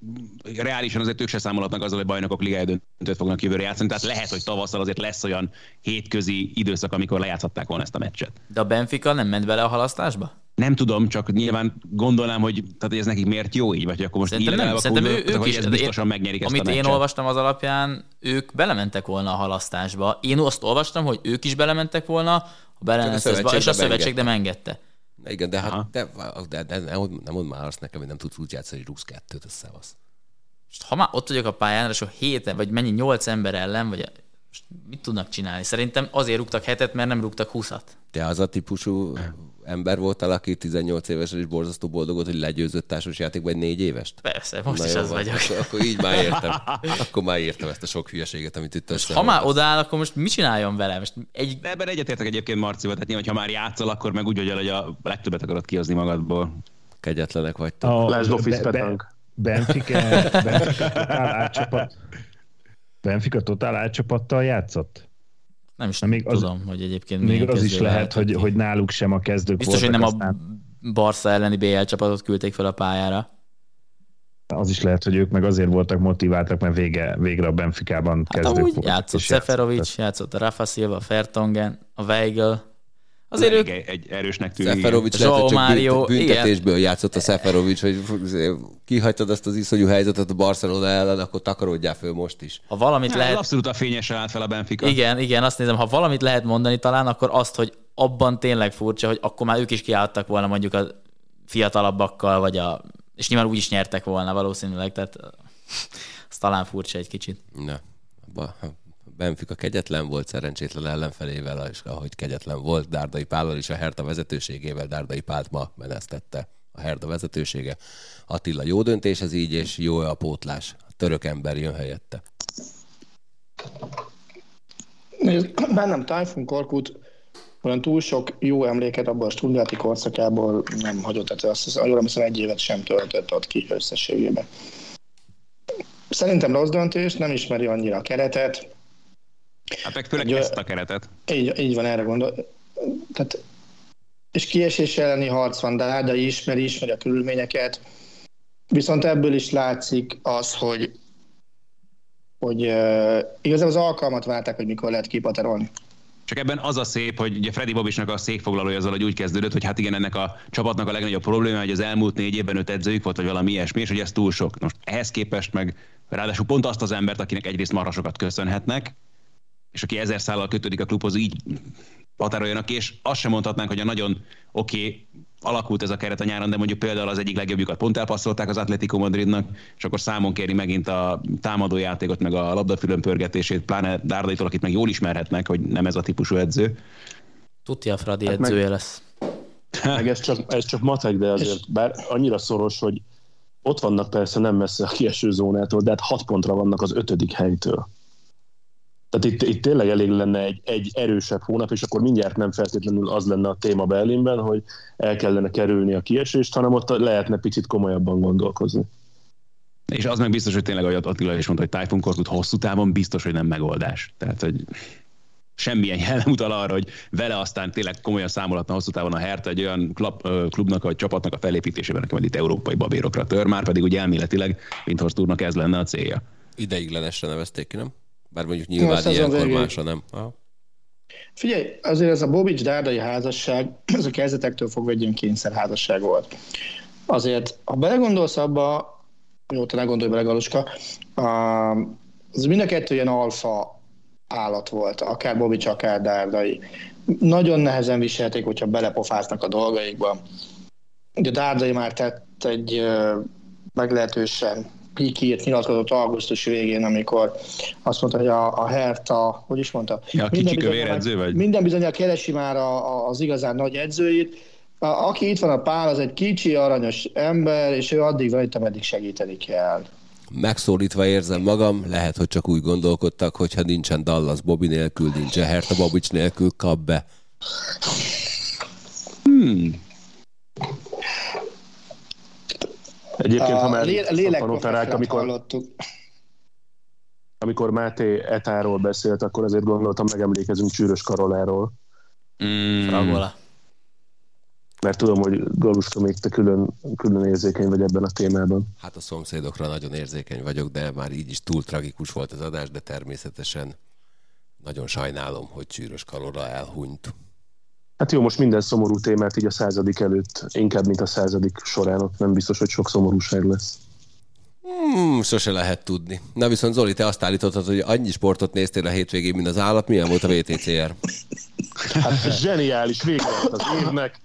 reálisan azért ők se számolhatnak azzal, hogy bajnokok ligája döntőt fognak jövőre játszani. Tehát lehet, hogy tavasszal azért lesz olyan hétközi időszak, amikor lejátszhatták volna ezt a meccset. De a Benfica nem ment bele a halasztásba? Nem tudom, csak nyilván gondolnám, hogy, tehát, hogy ez nekik miért jó így, vagy akkor most Szerintem nem, szerintem ő, ők hogy is. ez de biztosan én- megnyerik ezt Amit a én meccset. olvastam az alapján, ők belementek volna a halasztásba. Én azt olvastam, hogy ők is belementek volna a szövetség és a szövetség nem engedte. Igen, de, hát, de, de, de, nem, mond- nem mondd már azt nekem, hogy nem tudsz úgy játszani, hogy rúgsz kettőt, az szevasz. Most ha már ott vagyok a pályán, és a héten, vagy mennyi, nyolc ember ellen, vagy most mit tudnak csinálni? Szerintem azért rúgtak hetet, mert nem rúgtak húszat. Te az a típusú ember voltál, aki 18 évesen is borzasztó boldogott, hogy legyőzött társasjátékban egy négy évest? Persze, most Na is jó az van, vagyok. Akkor, akkor így már értem. Akkor már értem ezt a sok hülyeséget, amit itt össze. Ha már odaáll, akkor most mit csináljon vele? Most egy De ebben egyetértek egyébként Marcival, tehát nyilván, ha már játszol, akkor meg úgy vagy hogy a legtöbbet akarod kihozni magadból. Kegyetlenek vagytok. A László Be- Fiszpetánk. Be- Benfica, Benfica totál átcsapat. Benfica totál átcsapattal játszott? Nem is Na, még az- tudom, hogy egyébként Még az is lehet, lehetett hogy, hogy náluk sem a kezdők Biztos, hogy voltak, nem a aztán Barca elleni BL csapatot küldték fel a pályára. az is lehet, hogy ők meg azért voltak motiváltak, mert vége, végre a Benficában Hát kezdők voltak. játszott Seferovic, játszott a Rafa Silva, a Fertongen, a Weigl. Azért ők Egy, erősnek tűnik. Szeferovics lehet, hogy csak büntetésből játszott a Szeferovics, hogy kihagytad azt az iszonyú helyzetet a Barcelona ellen, akkor takarodjál föl most is. Ha valamit Hát, lehet... Abszolút a fényesre állt fel a Benfica. Igen, igen, azt nézem, ha valamit lehet mondani talán, akkor azt, hogy abban tényleg furcsa, hogy akkor már ők is kiálltak volna mondjuk a fiatalabbakkal, vagy a... És nyilván úgy is nyertek volna valószínűleg, tehát Az talán furcsa egy kicsit. Na, ba, Benfica kegyetlen volt szerencsétlen ellenfelével, és ahogy kegyetlen volt Dárdai Pállal is a Herta vezetőségével, Dárdai Pált ma menesztette a Herta vezetősége. Attila jó döntés ez így, és jó a pótlás. A török ember jön helyette. Bennem Typhoon Korkut olyan túl sok jó emléket abban a Stuttgarti korszakából nem hagyott, tehát azt hiszem, jól emlékszem, egy évet sem töltött ott ki összességében. Szerintem rossz döntés, nem ismeri annyira a keretet. Hát meg főleg ezt a keretet. Így, így van, erre gondol. Tehát, és kiesés elleni harc van, de de ismeri, ismeri a körülményeket. Viszont ebből is látszik az, hogy hogy uh, igazából az alkalmat várták, hogy mikor lehet kipaterolni. Csak ebben az a szép, hogy ugye Freddy Bobisnak a székfoglalója azzal, hogy úgy kezdődött, hogy hát igen, ennek a csapatnak a legnagyobb probléma, hogy az elmúlt négy évben öt edzőjük volt, vagy valami ilyesmi, és hogy ez túl sok. Most ehhez képest meg ráadásul pont azt az embert, akinek egyrészt marhasokat köszönhetnek, és aki ezer szállal kötődik a klubhoz, így határoljanak ki, és azt sem mondhatnánk, hogy a nagyon oké, okay, alakult ez a keret a nyáron, de mondjuk például az egyik legjobbjukat pont elpasszolták az Atletico Madridnak, és akkor számon kéri megint a támadó játékot, meg a labdafülön pörgetését, pláne Dárdaitól, akit meg jól ismerhetnek, hogy nem ez a típusú edző. Tudja, Fradi hát edzője meg... lesz. Meg ez csak, ez csak matek, de azért bár annyira szoros, hogy ott vannak persze nem messze a kieső zónától, de hát hat pontra vannak az ötödik helytől. Tehát itt, itt tényleg elég lenne egy, egy erősebb hónap, és akkor mindjárt nem feltétlenül az lenne a téma Berlinben, hogy el kellene kerülni a kiesést, hanem ott lehetne picit komolyabban gondolkozni. És az meg biztos, hogy tényleg, ahogy Attila is mondta, hogy Typhoon Korkut hosszú távon biztos, hogy nem megoldás. Tehát, hogy semmilyen jel nem utal arra, hogy vele aztán tényleg komolyan számolhatna hosszú távon a Hertha egy olyan klub, klubnak vagy csapatnak a felépítésében, aki majd itt európai babérokra tör, már pedig úgy elméletileg Windhorst úrnak ez lenne a célja. Ideiglenesre nevezték ki, nem? Bár mondjuk nyilván ilyenkor másra nem. Aha. Figyelj, azért ez a Bobics dárdai házasság, ez a kezdetektől fogva egy ilyen kényszerházasság volt. Azért, ha belegondolsz abba, jó, te ne gondolj bele, Galuska, az mind a kettő ilyen alfa állat volt, akár Bobics, akár Dárdai. Nagyon nehezen viselték, hogyha belepofáznak a dolgaikba. Ugye Dárdai már tett egy meglehetősen pikírt nyilatkozott augusztus végén, amikor azt mondta, hogy a, a Herta, hogy is mondta? Ja, minden bizony, edző vagy? Minden bizonyal keresi már a, a, az igazán nagy edzőit. A, aki itt van a pál, az egy kicsi, aranyos ember, és ő addig van itt, ameddig segíteni kell. Megszólítva érzem magam, lehet, hogy csak úgy gondolkodtak, hogyha nincsen Dallas Bobby nélkül, nincsen Herta Bobics nélkül, kap be. Hmm. Egyébként, ha már lé- amikor, hallottuk. amikor Máté Etáról beszélt, akkor azért gondoltam, megemlékezünk Csűrös Karoláról. Mm. Fragola. Mert tudom, hogy Galuska még te külön, külön érzékeny vagy ebben a témában. Hát a szomszédokra nagyon érzékeny vagyok, de már így is túl tragikus volt az adás, de természetesen nagyon sajnálom, hogy Csűrös Karola elhunyt. Hát jó, most minden szomorú témát így a századik előtt, inkább, mint a századik során, ott nem biztos, hogy sok szomorúság lesz. Hmm, sose lehet tudni. Na viszont Zoli, te azt állítottad, hogy annyi sportot néztél a hétvégén, mint az állat. Milyen volt a VTCR? Hát zseniális, vége az évnek,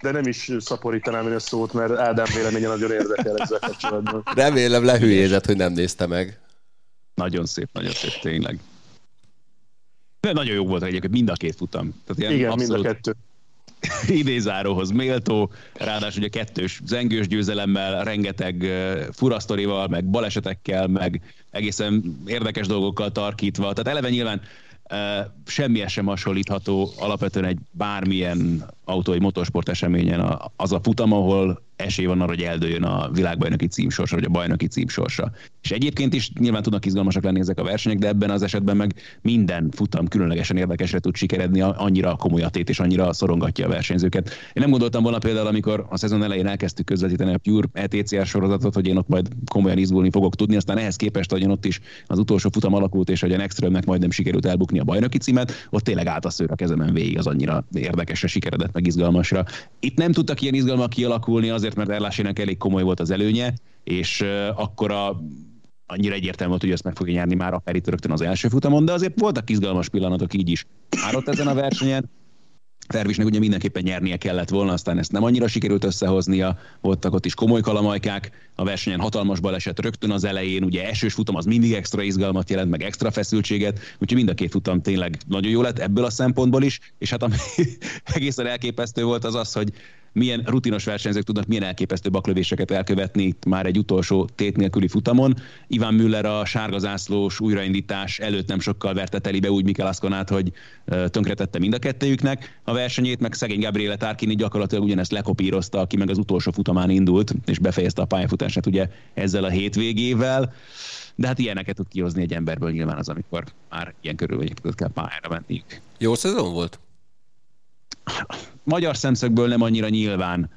de nem is szaporítanám én a szót, mert Ádám véleménye nagyon érdekel ezzel kapcsolatban. Remélem lehülyézett, hogy nem nézte meg. Nagyon szép, nagyon szép, tényleg. De nagyon jó volt egyébként mind a két futam. Tehát Igen, mind a kettő. idézáróhoz méltó, ráadásul ugye kettős zengős győzelemmel, rengeteg furasztorival, meg balesetekkel, meg egészen érdekes dolgokkal tarkítva. Tehát eleve nyilván semmi sem hasonlítható alapvetően egy bármilyen autó, egy motorsport eseményen az a futam, ahol esély van arra, hogy eldőjön a világbajnoki címsorsa, vagy a bajnoki címsorsa. És egyébként is nyilván tudnak izgalmasak lenni ezek a versenyek, de ebben az esetben meg minden futam különlegesen érdekesre tud sikeredni, annyira komoly a tét és annyira szorongatja a versenyzőket. Én nem gondoltam volna például, amikor a szezon elején elkezdtük közvetíteni a Pure ETCR sorozatot, hogy én ott majd komolyan izgulni fogok tudni, aztán ehhez képest, hogy ott is az utolsó futam alakult, és hogy a Nextrömnek majdnem sikerült elbukni a bajnoki címet, ott tényleg állt a szőr a kezemen végig, az annyira érdekesre sikeredett, meg izgalmasra. Itt nem tudtak ilyen izgalmak kialakulni, az azért, mert Erlásének elég komoly volt az előnye, és akkor a annyira egyértelmű volt, hogy ezt meg fogja nyerni már akár itt rögtön az első futamon, de azért voltak izgalmas pillanatok így is. Már ott ezen a versenyen, Tervisnek ugye mindenképpen nyernie kellett volna, aztán ezt nem annyira sikerült összehoznia, voltak ott is komoly kalamajkák, a versenyen hatalmas baleset rögtön az elején, ugye esős futam az mindig extra izgalmat jelent, meg extra feszültséget, úgyhogy mind a két futam tényleg nagyon jó lett ebből a szempontból is, és hát ami egészen elképesztő volt az az, hogy milyen rutinos versenyzők tudnak milyen elképesztő baklövéseket elkövetni itt már egy utolsó tét nélküli futamon. Iván Müller a sárga zászlós újraindítás előtt nem sokkal verte telibe úgy Mikel Aszkonát, hogy tönkretette mind a kettőjüknek a versenyét, meg szegény Gabriele Tarkini gyakorlatilag ugyanezt lekopírozta, aki meg az utolsó futamán indult, és befejezte a pályafutását ugye ezzel a hétvégével. De hát ilyeneket tud kihozni egy emberből nyilván az, amikor már ilyen körülmények között kell pályára menniük. Jó szezon volt? Magyar szemszögből nem annyira nyilván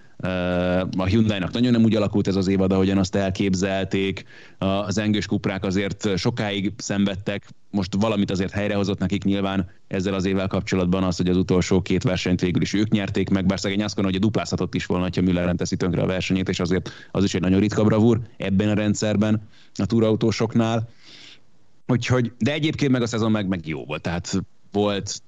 a Hyundai-nak nagyon nem úgy alakult ez az évad, ahogyan azt elképzelték. Az engős kuprák azért sokáig szenvedtek, most valamit azért helyrehozott nekik nyilván ezzel az évvel kapcsolatban az, hogy az utolsó két versenyt végül is ők nyerték meg, bár szegény azt hogy a duplázhatott is volna, ha Müller teszi tönkre a versenyét, és azért az is egy nagyon ritka bravúr ebben a rendszerben a túrautósoknál. Úgyhogy, de egyébként meg a szezon meg, meg jó volt, tehát volt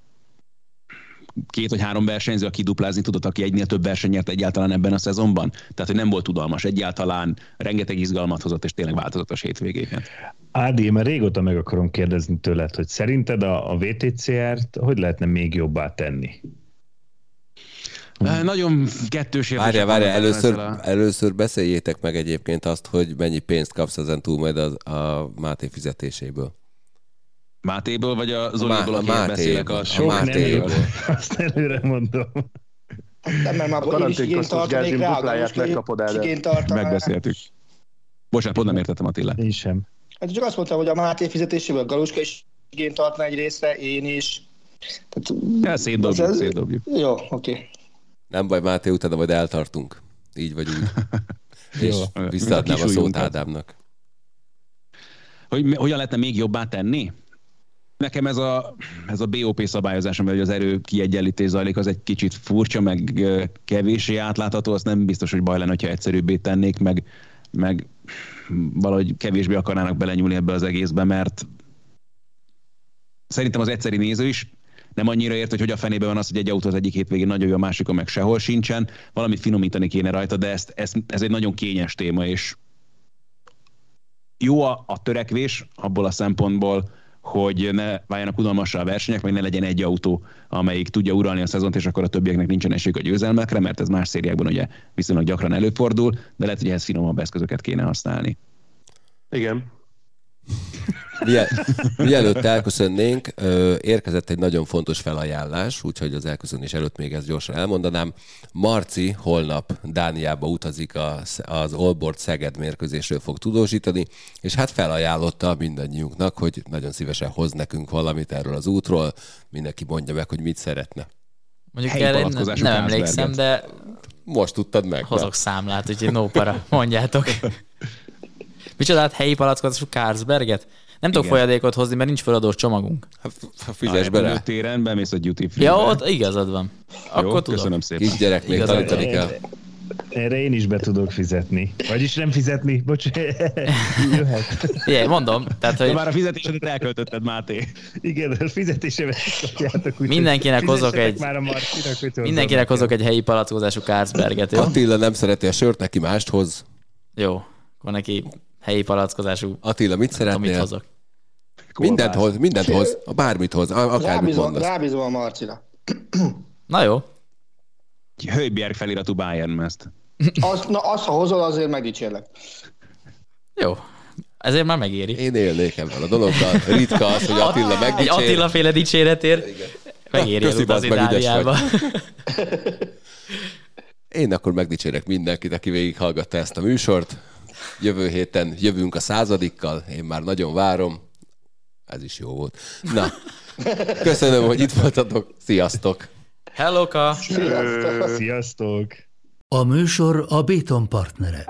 két vagy három versenyző, aki duplázni tudott, aki egynél több verseny nyert egyáltalán ebben a szezonban. Tehát, hogy nem volt tudalmas egyáltalán, rengeteg izgalmat hozott, és tényleg változatos hétvégéken. Ádi, mert régóta meg akarom kérdezni tőled, hogy szerinted a, a VTCR-t hogy lehetne még jobbá tenni? Nagyon kettős Várja, várja, először, a... először beszéljétek meg egyébként azt, hogy mennyi pénzt kapsz ezen túl majd a, a Máté fizetéséből. Mátéből, vagy a Zoliból, a Máté, beszélek? A, sok Mátéből. Azt előre mondom. Nem, mert már a is igényt tartanék rá, dupláját megkapod el. Megbeszéltük. Bocsánat, pont nem értettem Attila. Én sem. Hát csak azt mondtam, hogy a Máté fizetéséből Galuska is igényt tartna egy részre, én is. Tehát, ja, szétdobjuk, ez... szétdobjuk. Jó, oké. Okay. Nem baj, Máté, utána majd eltartunk. Így vagy úgy. És visszaadnám a szót Ádámnak. Hogy hogyan lehetne még jobbá tenni? Nekem ez a, ez a BOP szabályozás, amivel az erő kiegyenlítés zajlik, az egy kicsit furcsa, meg kevéssé átlátható, az nem biztos, hogy baj lenne, ha egyszerűbbé tennék, meg, meg valahogy kevésbé akarnának belenyúlni ebbe az egészbe, mert szerintem az egyszeri néző is nem annyira ért, hogy hogy a fenébe van az, hogy egy autó az egyik hétvégén nagyon jó, a másikon meg sehol sincsen. Valamit finomítani kéne rajta, de ezt, ez, ez egy nagyon kényes téma, és jó a, a törekvés abból a szempontból, hogy ne váljanak unalmasra a versenyek, vagy ne legyen egy autó, amelyik tudja uralni a szezont, és akkor a többieknek nincsen esélyük a győzelmekre, mert ez más szériákban ugye viszonylag gyakran előfordul, de lehet, hogy ehhez finomabb eszközöket kéne használni. Igen, Mielőtt elköszönnénk, érkezett egy nagyon fontos felajánlás, úgyhogy az elköszönés előtt még ezt gyorsan elmondanám. Marci holnap Dániába utazik az Allboard Szeged mérkőzésről fog tudósítani, és hát felajánlotta mindannyiunknak, hogy nagyon szívesen hoz nekünk valamit erről az útról, mindenki mondja meg, hogy mit szeretne. Mondjuk erre nem, nem emlékszem, de most tudtad meg. Hozok na. számlát, úgyhogy no para, mondjátok. Micsodát helyi palackozású Carlsberget? Nem tudok folyadékot hozni, mert nincs feladós csomagunk. Ha fizes bele. A téren bemész a duty free Ja, ott igazad van. Akkor Jó, tudom. köszönöm szépen. Kisgyerek, még tanítani kell. Erre én is be tudok fizetni. Vagyis nem fizetni, bocs, jöhet. Igen, mondom. Tehát, hogy... De már a fizetésedet elköltötted, Máté. Igen, a fizetésemet kapjátok. Mindenkinek hozok egy... Már a Marcinak, mindenkinek hozok egy helyi palackozású Carlsberget, jó? Attila nem szereti a sört, neki mást hoz. Jó, akkor neki helyi palackozású. Attila, mit szeretnél? Amit hozok. Mindent hoz, mindent hoz, bármit hoz, akármit mondasz. Rábízom a Marcira. Na jó. Hőbjerg feliratú Bayern ezt. Azt, na, azt, ha hozol, azért megdicsérlek. Jó. Ezért már megéri. Én élnék ebben a dologgal. Ritka az, hogy Attila megdicsér. Egy Attila féle dicséretért megéri Köszi, az Itáliába. Én akkor megdicsérek mindenkit, aki végighallgatta ezt a műsort. Jövő héten jövünk a századikkal, én már nagyon várom. Ez is jó volt. Na, köszönöm, hogy itt voltatok. Sziasztok! Hello, Sziasztok! Sziasztok! A műsor a Béton partnere.